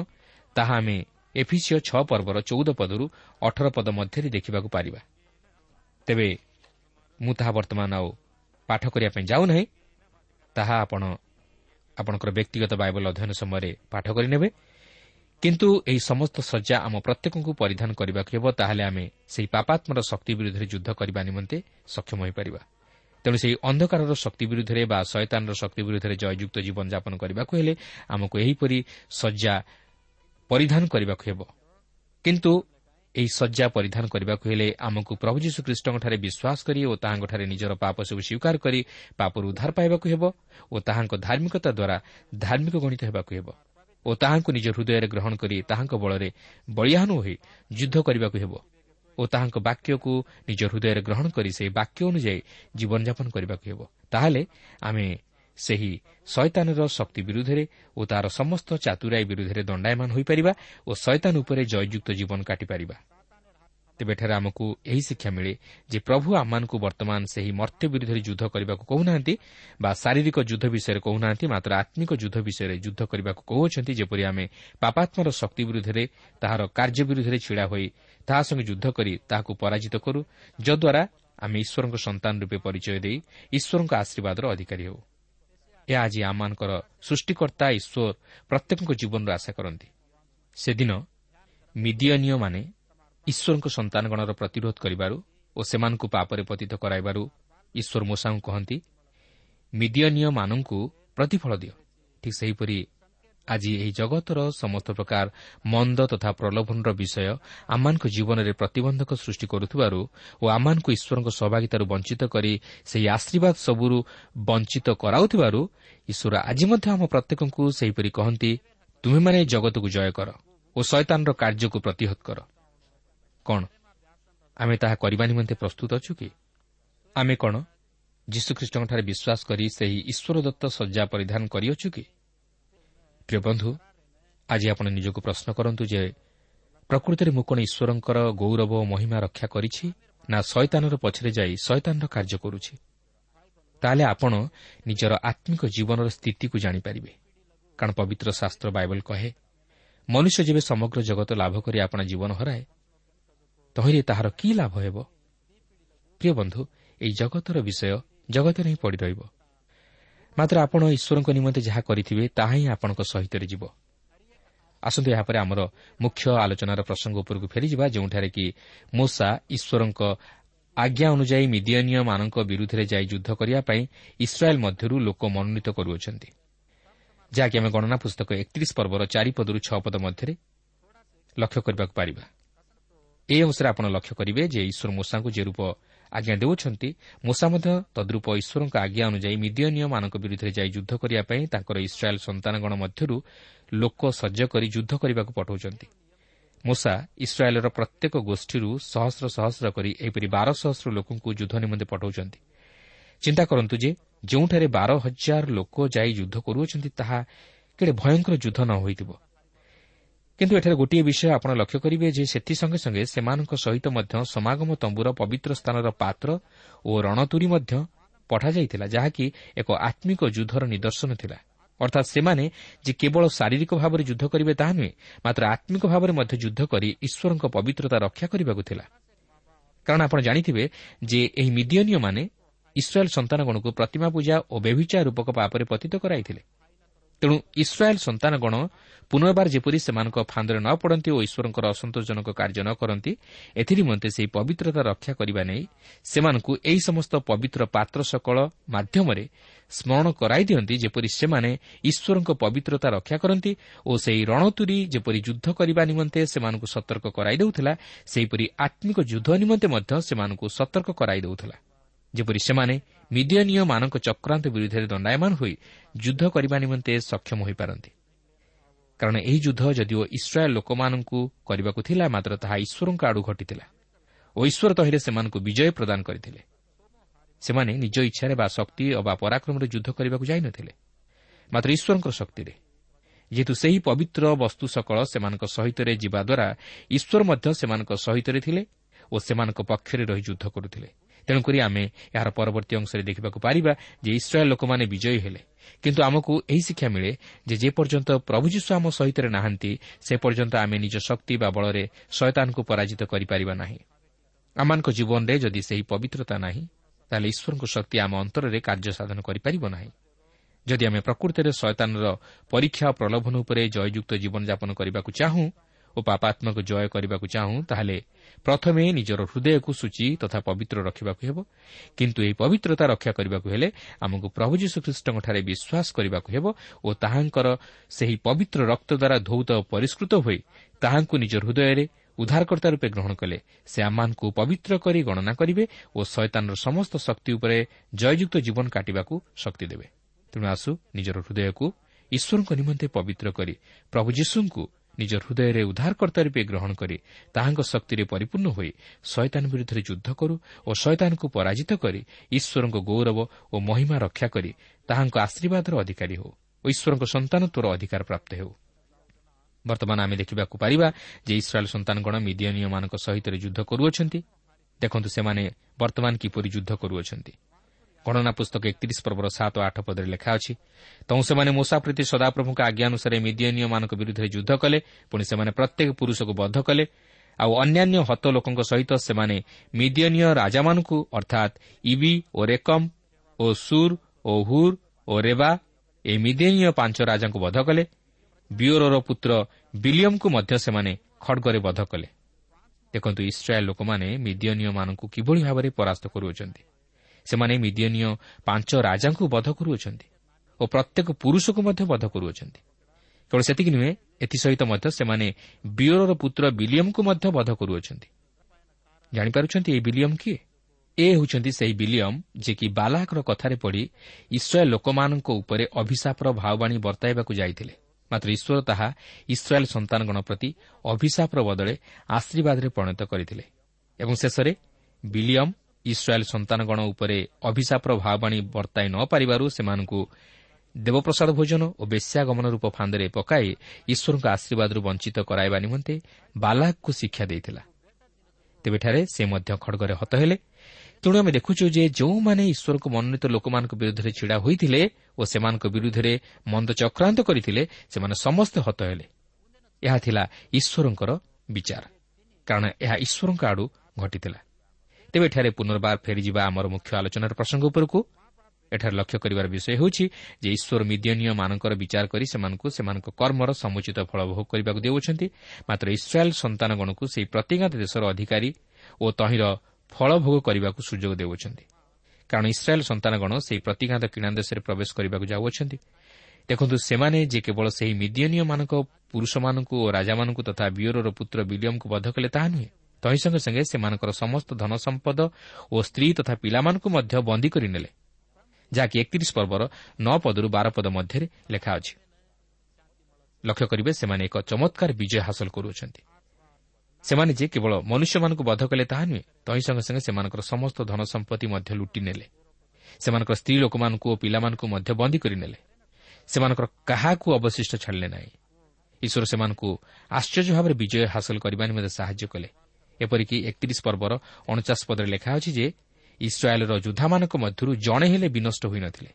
ତାହା ଆମେ ଏଫିସିଓ ଛଅ ପର୍ବର ଚଉଦ ପଦରୁ ଅଠର ପଦ ମଧ୍ୟରେ ଦେଖିବାକୁ ପାରିବା। ତେବେ ମୁଁ ତାହା ବର୍ତ୍ତମାନ ଆଉ ପାଠ କରିବା ପାଇଁ ଯାଉନାହିଁ। ତାହା ଆପଣ ଆପଣଙ୍କର ବ୍ୟକ୍ତିଗତ ବାଇବଲ ଅଧ୍ୟୟନ ସମୟରେ ପାଠ କରିନେବେ। କିନ୍ତୁ ଏହି ସମସ୍ତ ଶଯ୍ୟା ଆମ ପ୍ରତ୍ୟେକଙ୍କୁ ପରିଧାନ କରିବାକୁ ହେବ ତାହେଲେ ଆମେ ସେହି ପାପାତ୍ମର ଶକ୍ତି ବିରୁଦ୍ଧରେ ଯୁଦ୍ଧ କରିବା ନିମନ୍ତେ ସକ୍ଷମ ହୋଇପାରିବା। ତେଣୁ ସେହି ଅନ୍ଧକାରର ଶକ୍ତି ବିରୁଦ୍ଧରେ ବା ଶୟତାନର ଶକ୍ତି ବିରୁଦ୍ଧରେ ଜୟଯୁକ୍ତ ଜୀବନଯାପନ କରିବାକୁ ହେଲେ ଆମକୁ ଏହିପରି ଶଯ୍ୟା ପରିଧାନ କରିବାକୁ ହେବ। କିନ୍ତୁ ଏହି ଶଯ୍ୟା ପରିଧାନ କରିବାକୁ ହେଲେ ଆମକୁ ପ୍ରଭୁ ଯୀଶୁଖ୍ରୀଷ୍ଟଙ୍କଠାରେ ବିଶ୍ୱାସ କରି ଓ ତାହାଙ୍କଠାରେ ନିଜର ପାପ ସବୁ ସ୍ୱୀକାର କରି ପାପରୁ ଉଦ୍ଧାର ପାଇବାକୁ ହେବ ଓ ତାହାଙ୍କ ଧାର୍ମିକତା ଦ୍ୱାରା ଧାର୍ମିକ ଗଣିତ ହେବାକୁ ହେବ ଓ ତାହାଙ୍କୁ ନିଜ ହୃଦୟରେ ଗ୍ରହଣ କରି ତାହାଙ୍କ ବଳରେ ବଳିଆହନ ହୋଇ ଯୁଦ୍ଧ କରିବାକୁ ହେବ। ଓ ତାହାଙ୍କ ବାକ୍ୟକୁ ନିଜ ହୃଦୟରେ ଗ୍ରହଣ କରି ସେହି ବାକ୍ୟ ଅନୁଯାୟୀ ଜୀବନଯାପନ କରିବାକୁ ହେବ। ତାହେଲେ ଆମେ ସେହି ଶୈତାନର ଶକ୍ତି ବିରୁଦ୍ଧରେ ଓ ତାହାର ସମସ୍ତ ଚାତୁରାଇ ବିରୁଦ୍ଧରେ ଦଣ୍ଡାୟମାନ ହୋଇପାରିବା ଓ ଶୈତାନ ଉପରେ ଜୟଯୁକ୍ତ ଜୀବନ କାଟିପାରିବା। ତେବେ ଏଠାରେ ଆମକୁ ଏହି ଶିକ୍ଷା ମିଳେ ଯେ ପ୍ରଭୁ ଆମମାନଙ୍କୁ ବର୍ତ୍ତମାନ ସେହି ମର୍ତ୍ତ୍ୟ ବିରୁଦ୍ଧରେ ଯୁଦ୍ଧ କରିବାକୁ କହୁନାହାନ୍ତି ବା ଶାରୀରିକ ଯୁଦ୍ଧ ବିଷୟରେ କହୁନାହାନ୍ତି ମାତ୍ର ଆତ୍ମିକ ଯୁଦ୍ଧ ବିଷୟରେ ଯୁଦ୍ଧ କରିବାକୁ କହୁଅଛନ୍ତି ଯେପରି ଆମେ ପାପାତ୍ମର ଶକ୍ତି ବିରୁଦ୍ଧରେ ତାହାର କାର୍ଯ୍ୟ ବିରୁଦ୍ଧରେ ଛିଡ଼ା ହୋଇ ତାହା ସଙ୍ଗେ ଯୁଦ୍ଧ କରି ତାହାକୁ ପରାଜିତ କରୁ ଯଦ୍ୱାରା ଆମେ ଈଶ୍ୱରଙ୍କ ସନ୍ତାନ ରୂପେ ପରିଚୟ ଦେଇ ଈଶ୍ୱରଙ୍କ ଆଶୀର୍ବାଦର ଅଧିକାରୀ ହେଉ। ଏହା ଆଜି ଆମମାନଙ୍କର ସୃଷ୍ଟିକର୍ତ୍ତା ଈଶ୍ୱର ପ୍ରତ୍ୟେକଙ୍କ ଜୀବନର ଆଶା କରନ୍ତି। ସେଦିନ ମିଦିୟନୀୟମାନେ ଈଶ୍ୱରଙ୍କ ସନ୍ତାନଗଣର ପ୍ରତିରୋଧ କରିବାରୁ ଓ ସେମାନଙ୍କୁ ପାପରେ ପତିତ କରାଇବାରୁ ଈଶ୍ୱର ମୂଷାଙ୍କୁ କହନ୍ତି ମିଦିୟନୀୟମାନଙ୍କୁ ପ୍ରତିଫଳ ଦିଅ। ଠିକ୍ ସେହିପରି ଆଜି ଏହି ଜଗତର ସମସ୍ତ ପ୍ରକାର ମନ୍ଦ ତଥା ପ୍ରଲୋଭନର ବିଷୟ ଆମମାନଙ୍କ ଜୀବନରେ ପ୍ରତିବନ୍ଧକ ସୃଷ୍ଟି କରୁଥିବାରୁ ଓ ଆମମାନଙ୍କୁ ଈଶ୍ୱରଙ୍କ ସହଭାଗିତାରୁ ବଞ୍ଚିତ କରି ସେହି ଆଶୀର୍ବାଦ ସବୁରୁ ବଞ୍ଚିତ କରାଉଥିବାରୁ ଈଶ୍ୱର ଆଜି ମଧ୍ୟ ଆମ ପ୍ରତ୍ୟେକଙ୍କୁ ସେହିପରି କହନ୍ତି ତୁମେମାନେ ଜଗତକୁ ଜୟ କର ଓ ଶୟତାନର କାର୍ଯ୍ୟକୁ ପ୍ରତିହତ କର। କ'ଣ? ଆମେ ତାହା କରିବା ନିମନ୍ତେ ପ୍ରସ୍ତୁତ ଅଛୁ କି? ଆମେ କ'ଣ ଯୀଶୁଖ୍ରୀଷ୍ଟଙ୍କଠାରେ ବିଶ୍ୱାସ କରି ସେହି ଈଶ୍ୱର ଦତ୍ତ ଶଯ୍ୟା ପରିଧାନ କରିଅଛୁ କି? ପ୍ରିୟ ବନ୍ଧୁ ଆଜି ଆପଣ ନିଜକୁ ପ୍ରଶ୍ନ କରନ୍ତୁ ଯେ ପ୍ରକୃତରେ ମୁଁ କ'ଣ ଈଶ୍ୱରଙ୍କର ଗୌରବ ଓ ମହିମା ରକ୍ଷା କରିଛି ନା ଶୈତାନର ପଛରେ ଯାଇ ଶୈତାନର କାର୍ଯ୍ୟ କରୁଛି? ତାହେଲେ ଆପଣ ନିଜର ଆତ୍ମିକ ଜୀବନର ସ୍ଥିତିକୁ ଜାଣିପାରିବେ। କାରଣ ପବିତ୍ର ଶାସ୍ତ୍ର ବାଇବଲ କହେ ମନୁଷ୍ୟ ଯେବେ ସମଗ୍ର ଜଗତ ଲାଭ କରି ଆପଣା ଜୀବନ ହରାଏ ତହିଁରେ ତାହାର କି ଲାଭ ହେବ? ପ୍ରିୟ ବନ୍ଧୁ ଏହି ଜଗତର ବିଷୟ ଜଗତରେ ହିଁ ପଡ଼ି ରହିବ। ମାତ୍ର ଆପଣ ଈଶ୍ୱରଙ୍କ ନିମନ୍ତେ ଯାହା କରିଥିବେ ତାହା ହିଁ ଆପଣଙ୍କ ସହିତ ଯିବ। ଆସନ୍ତୁ ଏହାପରେ ଆମର ମୁଖ୍ୟ ଆଲୋଚନାର ପ୍ରସଙ୍ଗ ଉପରକୁ ଫେରିଯିବା ଯେଉଁଠାରେ କି ମୋସା ଈଶ୍ୱରଙ୍କ ଆଜ୍ଞା ଅନୁଯାୟୀ ମିଦିୟନୀୟମାନଙ୍କ ବିରୁଦ୍ଧରେ ଯାଇ ଯୁଦ୍ଧ କରିବା ପାଇଁ ଇସ୍ରାଏଲ୍ ମଧ୍ୟରୁ ଲୋକ ମନୋନୀତ କରୁଅଛନ୍ତି। ଯାହାକି ଆମେ ଗଣନା ପୁସ୍ତକ ଏକତିରିଶ ପର୍ବର ଚାରିପଦରୁ ଛଅ ପଦ ମଧ୍ୟରେ ଲକ୍ଷ୍ୟ କରିବାକୁ ପାରିବା। ଏହି ଅବସରରେ ଆପଣ ଲକ୍ଷ୍ୟ କରିବେ ଯେ ଈଶ୍ୱର ମୂଷାଙ୍କୁ ଯେ ରୂପ ଆଜ୍ଞା ଦେଉଛନ୍ତି ମୂଷା ମଧ୍ୟ ତଦ୍ରୂପ ଈଶ୍ୱରଙ୍କ ଆଜ୍ଞା ଅନୁଯାୟୀ ମିଦିୟନୀୟମାନଙ୍କ ବିରୁଦ୍ଧରେ ଯାଇ ଯୁଦ୍ଧ କରିବା ପାଇଁ ତାଙ୍କର ଇସ୍ରାଏଲ୍ ସନ୍ତାନଗଣ ମଧ୍ୟରୁ ଲୋକ ସଜ୍ଜ କରି ଯୁଦ୍ଧ କରିବାକୁ ପଠାଉଛନ୍ତି। ମୂଷା ଇସ୍ରାଏଲ୍ର ପ୍ରତ୍ୟେକ ଗୋଷ୍ଠୀରୁ ସହସ୍ର ସହସ୍ର କରି ଏହିପରି ବାର ସହସ୍ର ଲୋକଙ୍କୁ ଯୁଦ୍ଧ ନିମନ୍ତେ ପଠାଉଛନ୍ତି। ଚିନ୍ତା କରନ୍ତୁ ଯେ ଯେଉଁଠାରେ ବାର ହଜାର ଲୋକ ଯାଇ ଯୁଦ୍ଧ କରୁଅଛନ୍ତି ତାହା କେଡ଼େ ଭୟଙ୍କର ଯୁଦ୍ଧ ନ ହୋଇଥିବ। କିନ୍ତୁ ଏଠାରେ ଗୋଟିଏ ବିଷୟ ଆପଣ ଲକ୍ଷ୍ୟ କରିବେ ଯେ ସେଥି ସଙ୍ଗେ ସେମାନଙ୍କ ସହିତ ମଧ୍ୟ ସମାଗମ ତମ୍ବୁର ପବିତ୍ର ସ୍ଥାନର ପାତ୍ର ଓ ରଣତୁରୀ ମଧ୍ୟ ପଠାଯାଇଥିଲା ଯାହାକି ଏକ ଆତ୍ମିକ ଯୁଦ୍ଧର ନିଦର୍ଶନ ଥିଲା। ଅର୍ଥାତ୍ ସେମାନେ ଯେ କେବଳ ଶାରୀରିକ ଭାବରେ ଯୁଦ୍ଧ କରିବେ ତାହା ନୁହେଁ ମାତ୍ର ଆତ୍ମିକ ଭାବରେ ମଧ୍ୟ ଯୁଦ୍ଧ କରି ଈଶ୍ୱରଙ୍କ ପବିତ୍ରତା ରକ୍ଷା କରିବାକୁ ଥିଲା। କାରଣ ଆପଣ ଜାଣିଥିବେ ଯେ ଏହି ମିଦିୟନୀୟମାନେ ଇସ୍ରାଏଲ୍ ସନ୍ତାନଗଣକୁ ପ୍ରତିମା ପୂଜା ଓ ବ୍ୟଭିଚାର ରୂପକ ପାପରେ ପତିତ କରାଇଥିଲେ। ତେଣୁ ଇସ୍ରାଏଲ୍ ସନ୍ତାନଗଣ ପୁନର୍ବାର ଯେପରି ସେମାନଙ୍କ ଫାନ୍ଦରେ ନ ପଡ଼ନ୍ତି ଓ ଈଶ୍ୱରଙ୍କର ଅସନ୍ତୋଷଜନକ କାର୍ଯ୍ୟ ନ କରନ୍ତି ଏଥିନିମନ୍ତେ ସେହି ପବିତ୍ରତା ରକ୍ଷା କରିବା ନେଇ ସେମାନଙ୍କୁ ଏହି ସମସ୍ତ ପବିତ୍ର ପାତ୍ର ସକଳ ମାଧ୍ୟମରେ ସ୍କରଣ କରାଇ ଦିଅନ୍ତି ଯେପରି ସେମାନେ ଈଶ୍ୱରଙ୍କ ପବିତ୍ରତା ରକ୍ଷା କରନ୍ତି ଓ ସେହି ରଣତୁରୀ ଯେପରି ଯୁଦ୍ଧ କରିବା ନିମନ୍ତେ ସେମାନଙ୍କୁ ସତର୍କ କରାଇ ଦେଉଥିଲା ସେହିପରି ଆତ୍ମିକ ଯୁଦ୍ଧ ନିମନ୍ତେ ମଧ୍ୟ ସେମାନଙ୍କୁ ସତର୍କ କରାଇ ଦେଉଥିଲା। ଯେପରି ସେମାନେ ମିଦିୟନୀୟମାନଙ୍କ ଚକ୍ରାନ୍ତ ବିରୁଦ୍ଧରେ ଦଣ୍ଡାୟମାନ ହୋଇ ଯୁଦ୍ଧ କରିବା ନିମନ୍ତେ ସକ୍ଷମ ହୋଇପାରନ୍ତି। କାରଣ ଏହି ଯୁଦ୍ଧ ଯଦିଓ ଇସ୍ରାଏଲ୍ ଲୋକମାନଙ୍କୁ କରିବାକୁ ଥିଲା ମାତ୍ର ତାହା ଈଶ୍ୱରଙ୍କ ଆଡ଼ୁ ଘଟିଥିଲା ଓ ଈଶ୍ୱର ତହିଁରେ ସେମାନଙ୍କୁ ବିଜୟ ପ୍ରଦାନ କରିଥିଲେ। ସେମାନେ ନିଜ ଇଚ୍ଛାରେ ବା ଶକ୍ତି ଅବା ପରାକ୍ରମରେ ଯୁଦ୍ଧ କରିବାକୁ ଯାଇନଥିଲେ ମାତ୍ର ଈଶ୍ୱରଙ୍କର ଶକ୍ତିରେ। ଯେହେତୁ ସେହି ପବିତ୍ର ବସ୍ତୁ ସକଳ ସେମାନଙ୍କ ସହିତରେ ଯିବା ଦ୍ୱାରା ଈଶ୍ୱର ମଧ୍ୟ ସେମାନଙ୍କ ସହିତରେ ଥିଲେ ଓ ସେମାନଙ୍କ ପକ୍ଷରେ ରହି ଯୁଦ୍ଧ କରୁଥିଲେ। ତେଣୁକରି ଆମେ ଏହାର ପରବର୍ତ୍ତୀ ଅଂଶରେ ଦେଖିବାକୁ ପାରିବା ଯେ ଇସ୍ରାଏଲ୍ ଲୋକମାନେ ବିଜୟୀ ହେଲେ। କିନ୍ତୁ ଆମକୁ ଏହି ଶିକ୍ଷା ମିଳେ ଯେ ଯେପର୍ଯ୍ୟନ୍ତ ପ୍ରଭୁ ଯୀଶୁ ଆମ ସହିତ ନାହାନ୍ତି ସେ ପର୍ଯ୍ୟନ୍ତ ଆମେ ନିଜ ଶକ୍ତି ବା ବଳରେ ଶୟତାନକୁ ପରାଜିତ କରିପାରିବା ନାହିଁ। ଆମମାନଙ୍କ ଜୀବନରେ ଯଦି ସେହି ପବିତ୍ରତା ନାହିଁ ତାହେଲେ ଈଶ୍ୱରଙ୍କ ଶକ୍ତି ଆମ ଅନ୍ତରରେ କାର୍ଯ୍ୟ ସାଧନ କରିପାରିବ ନାହିଁ। ଯଦି ଆମେ ପ୍ରକୃତରେ ଶୟତାନର ପରୀକ୍ଷା ପ୍ରଲୋଭନ ଉପରେ ଜୟଯୁକ୍ତ ଜୀବନଯାପନ କରିବାକୁ ଚାହୁଁ ଓ ପାପାତ୍ମକ ଜୟ କରିବାକୁ ଚାହୁଁ ତାହେଲେ ପ୍ରଥମେ ନିଜର ହୃଦୟକୁ ସୂଚୀ ତଥା ପବିତ୍ର ରଖିବାକୁ ହେବ। କିନ୍ତୁ ଏହି ପବିତ୍ରତା ରକ୍ଷା କରିବାକୁ ହେଲେ ଆମକୁ ପ୍ରଭୁ ଯୀଶୁଖ୍ରୀଷ୍ଟଙ୍କଠାରେ ବିଶ୍ୱାସ କରିବାକୁ ହେବ ଓ ତାହାଙ୍କର ସେହି ପବିତ୍ର ରକ୍ତ ଦ୍ୱାରା ଧୌତ ପରିଷ୍କୃତ ହୋଇ ତାହାଙ୍କୁ ନିଜ ହୃଦୟରେ ଉଦ୍ଧାରକର୍ତ୍ତା ରୂପେ ଗ୍ରହଣ କଲେ। ସେ ଆମମାନଙ୍କୁ ପବିତ୍ର କରି ଗଣନା କରିବେ ଓ ଶୈତାନର ସମସ୍ତ ଶକ୍ତି ଉପରେ ଜୟଯୁକ୍ତ ଜୀବନ କାଟିବାକୁ ଶକ୍ତି ଦେବେ। ତେଣୁ ଆସୁ ନିଜର ହୃଦୟକୁ ଈଶ୍ୱରଙ୍କ ନିମନ୍ତେ ପବିତ୍ର କରି ପ୍ରଭୁ ଯୀଶୁଙ୍କୁ ନିଜ ହୃଦୟରେ ଉଦ୍ଧାରକର୍ତ୍ତା ରୂପେ ଗ୍ରହଣ କରି ତାହାଙ୍କ ଶକ୍ତିରେ ପରିପୂର୍ଣ୍ଣ ହୋଇ ଶୟତାନ ବିରୁଦ୍ଧରେ ଯୁଦ୍ଧ କରୁ ଓ ଶୟତାନକୁ ପରାଜିତ କରି ଈଶ୍ୱରଙ୍କ ଗୌରବ ଓ ମହିମା ରକ୍ଷା କରି ତାହାଙ୍କ ଆଶୀର୍ବାଦର ଅଧିକାରୀ ହେଉ ଓ ଈଶ୍ୱରଙ୍କ ସନ୍ତାନତ୍ୱର ଅଧିକାର ପ୍ରାପ୍ତ ହେଉ। ବର୍ତ୍ତମାନ ଆମେ ଦେଖିବାକୁ ପାରିବା ଯେ ଇସ୍ରାଏଲ୍ ସନ୍ତାନଗଣ ମିଦିୟନୀୟମାନଙ୍କ ସହିତ ଯୁଦ୍ଧ କରୁଅଛନ୍ତି। ଦେଖନ୍ତୁ ସେମାନେ ବର୍ତ୍ତମାନ କିପରି ଯୁଦ୍ଧ କରୁଅଛନ୍ତି। ଗଣନା ପୁସ୍ତକ ଏକତିରିଶ ପର୍ବର ସାତ ଓ ଆଠ ପଦରେ ଲେଖା ଅଛି ତେଣୁ ସେମାନେ ମୂଷା ପ୍ରତି ସଦାପ୍ରଭୁଙ୍କ ଆଜ୍ଞା ଅନୁସାରେ ମିଦିୟନୀୟମାନଙ୍କ ବିରୁଦ୍ଧରେ ଯୁଦ୍ଧ କଲେ ପୁଣି ସେମାନେ ପ୍ରତ୍ୟେକ ପୁରୁଷକୁ ବଦ୍ଧ କଲେ ଆଉ ଅନ୍ୟାନ୍ୟ ହତ ଲୋକଙ୍କ ସହିତ ସେମାନେ ମିଦିୟନୀୟ ରାଜାମାନଙ୍କୁ ଅର୍ଥାତ୍ ଇବି ଓ ରେକମ୍ ଓ ସୁର୍ ଓ ହୁର୍ ଓ ରେବା ଏହି ମିଦିୟନୀୟ ପାଞ୍ଚ ରାଜାଙ୍କୁ ବଧ କଲେ ବିଓରର ପୁତ୍ର ବିଲିୟମ୍ଙ୍କୁ ମଧ୍ୟ ସେମାନେ ଖଡ଼ଗରେ ବଧ କଲେ। ଦେଖନ୍ତୁ ଇସ୍ରାଏଲ୍ ଲୋକମାନେ ମିଦିୟନୀୟମାନଙ୍କୁ କିଭଳି ଭାବରେ ପରାସ୍ତ କରୁଅଛନ୍ତି। ସେମାନେ ମିଦିୟନୀୟ ପାଞ୍ଚ ରାଜାଙ୍କୁ ବଧ କରୁଅଛନ୍ତି ଓ ପ୍ରତ୍ୟେକ ପୁରୁଷକୁ ମଧ୍ୟ ବଧ କରୁଅଛନ୍ତି। କେବଳ ସେତିକି ନୁହେଁ ଏଥିସହିତ ମଧ୍ୟ ସେମାନେ ବିୟରର ପୁତ୍ର ବିଲିୟମଙ୍କୁ ମଧ୍ୟ ବଧ କରୁଅଛନ୍ତି। ଜାଣିପାରୁଛନ୍ତି ଏହି ବିଲିୟମ କିଏ? ଏ ହେଉଛନ୍ତି ସେହି ବିଲିୟମ ଯିଏକି ବାଲାକର କଥାରେ ପଡ଼ି ଇସ୍ରାଏଲ୍ ଲୋକମାନଙ୍କ ଉପରେ ଅଭିଶାପର ଭାବବାଣୀ ବର୍ତ୍ତାଇବାକୁ ଯାଇଥିଲେ। ମାତ୍ର ଈଶ୍ୱର ତାହା ଇସ୍ରାଏଲ୍ ସନ୍ତାନଗଣ ପ୍ରତି ଅଭିଶାପର ବଦଳେ ଆଶୀର୍ବାଦରେ ପରିଣତ କରିଥିଲେ। ଏବଂ ଶେଷରେ ବିଲିୟମ ଇସ୍ରାଏଲ୍ ସନ୍ତାନଗଣ ଉପରେ ଅଭିଶାପର ଭାବବାଣୀ ବର୍ତ୍ତାଇ ନ ପାରିବାରୁ ସେମାନଙ୍କୁ ଦେବପ୍ରସାଦ ଭୋଜନ ଓ ବେଶ୍ୟାଗମନ ରୂପ ଫାନ୍ଦରେ ପକାଇ ଈଶ୍ୱରଙ୍କ ଆଶୀର୍ବାଦରୁ ବଞ୍ଚିତ କରାଇବା ନିମନ୍ତେ ବାଲାକକୁ ଶିକ୍ଷା ଦେଇଥିଲା। ତେବେଠାରେ ସେ ମଧ୍ୟ ଖଡ଼ଗରେ ହତ ହେଲେ। ତେଣୁ ଆମେ ଦେଖୁଛୁ ଯେ ଯେଉଁମାନେ ଈଶ୍ୱରଙ୍କ ମନୋନୀତ ଲୋକମାନଙ୍କ ବିରୁଦ୍ଧରେ ଛିଡ଼ା ହୋଇଥିଲେ ଓ ସେମାନଙ୍କ ବିରୁଦ୍ଧରେ ମନ୍ଦ ଚକ୍ରାନ୍ତ କରିଥିଲେ ସେମାନେ ସମସ୍ତେ ହତ ହେଲେ। ଏହା ଥିଲା ଈଶ୍ୱରଙ୍କର ବିଚାର। କାରଣ ଏହା ଈଶ୍ୱରଙ୍କ ଆଡ଼ୁ ଘଟିଥିଲା। ତେବେ ଏଠାରେ ପୁନର୍ବାର ଫେରିଯିବା ଆମର ମୁଖ୍ୟ ଆଲୋଚନାର ପ୍ରସଙ୍ଗ ଉପରକୁ। ଏଠାରେ ଲକ୍ଷ୍ୟ କରିବାର ବିଷୟ ହେଉଛି ଯେ ଈଶ୍ୱର ମିଦିୟନୀୟମାନଙ୍କର ବିଚାର କରି ସେମାନଙ୍କୁ ସେମାନଙ୍କ କର୍ମର ସମୁଚିତ ଫଳ ଭୋଗ କରିବାକୁ ଦେଉଛନ୍ତି। ମାତ୍ର ଇସ୍ରାଏଲ୍ ସନ୍ତାନଗଣକୁ ସେହି ପ୍ରତିଘାତ ଦେଶର ଅଧିକାରୀ ଓ ତହିଁର ଫଳ ଭୋଗ କରିବାକୁ ସୁଯୋଗ ଦେଉଛନ୍ତି। କାରଣ ଇସ୍ରାଏଲ୍ ସନ୍ତାନଗଣ ସେହି ପ୍ରତିଘାତ କିଣା ଦେଶରେ ପ୍ରବେଶ କରିବାକୁ ଯାଉଅଛନ୍ତି। ଦେଖନ୍ତୁ ସେମାନେ ଯେ କେବଳ ସେହି ମିଦିୟନୀୟମାନଙ୍କ ପୁରୁଷମାନଙ୍କୁ ଓ ରାଜାମାନଙ୍କୁ ତଥା ବିୟୋରର ପୁତ୍ର ବିଲିୟମଙ୍କୁ ବଧ କଲେ ତାହା ନୁହେଁ। ତହିଁ ସଙ୍ଗେ ସଙ୍ଗେ ସେମାନଙ୍କର ସମସ୍ତ ଧନ ସମ୍ପଦ ଓ ସ୍ତ୍ରୀ ତଥା ପିଲାମାନଙ୍କୁ ମଧ୍ୟ ବନ୍ଦୀ କରିନେଲେ ଯାହାକି ଏକତିରିଶ ପର୍ବର ନଅ ପଦରୁ ବାର ପଦ ମଧ୍ୟରେ ଲେଖା ଅଛି। ଲକ୍ଷ୍ୟ କରିବେ ସେମାନେ ଏକ ଚମତ୍କାର ବିଜୟ ହାସଲ କରୁଅଛନ୍ତି। ସେମାନେ ଯେ କେବଳ ମନୁଷ୍ୟମାନଙ୍କୁ ବଧ କଲେ ତାହା ନୁହେଁ ତହିଁ ସଙ୍ଗେ ସଙ୍ଗେ ସେମାନଙ୍କର ସମସ୍ତ ଧନ ସମ୍ପତ୍ତି ମଧ୍ୟ ଲୁଟି ନେଲେ। ସେମାନଙ୍କର ସ୍ତ୍ରୀ ଲୋକମାନଙ୍କୁ ଓ ପିଲାମାନଙ୍କୁ ମଧ୍ୟ ବନ୍ଦୀ କରିନେଲେ ସେମାନଙ୍କର କାହାକୁ ଅବଶିଷ୍ଟ ଛାଡ଼ିଲେ ନାହିଁ। ଈଶ୍ୱର ସେମାନଙ୍କୁ ଆଶ୍ଚର୍ଯ୍ୟ ଭାବରେ ବିଜୟ ହାସଲ କରିବା ନିମନ୍ତେ ସାହାଯ୍ୟ କଲେ। ଏପରିକି ଏକତିରିଶ ପର୍ବର ଅଣଚାଶ ପଦରେ ଲେଖା ଅଛି ଯେ ଇସ୍ରାଏଲ୍ର ଯୋଦ୍ଧାମାନଙ୍କ ମଧ୍ୟରୁ ଜଣେ ହେଲେ ବିନଷ୍ଟ ହୋଇନଥିଲେ।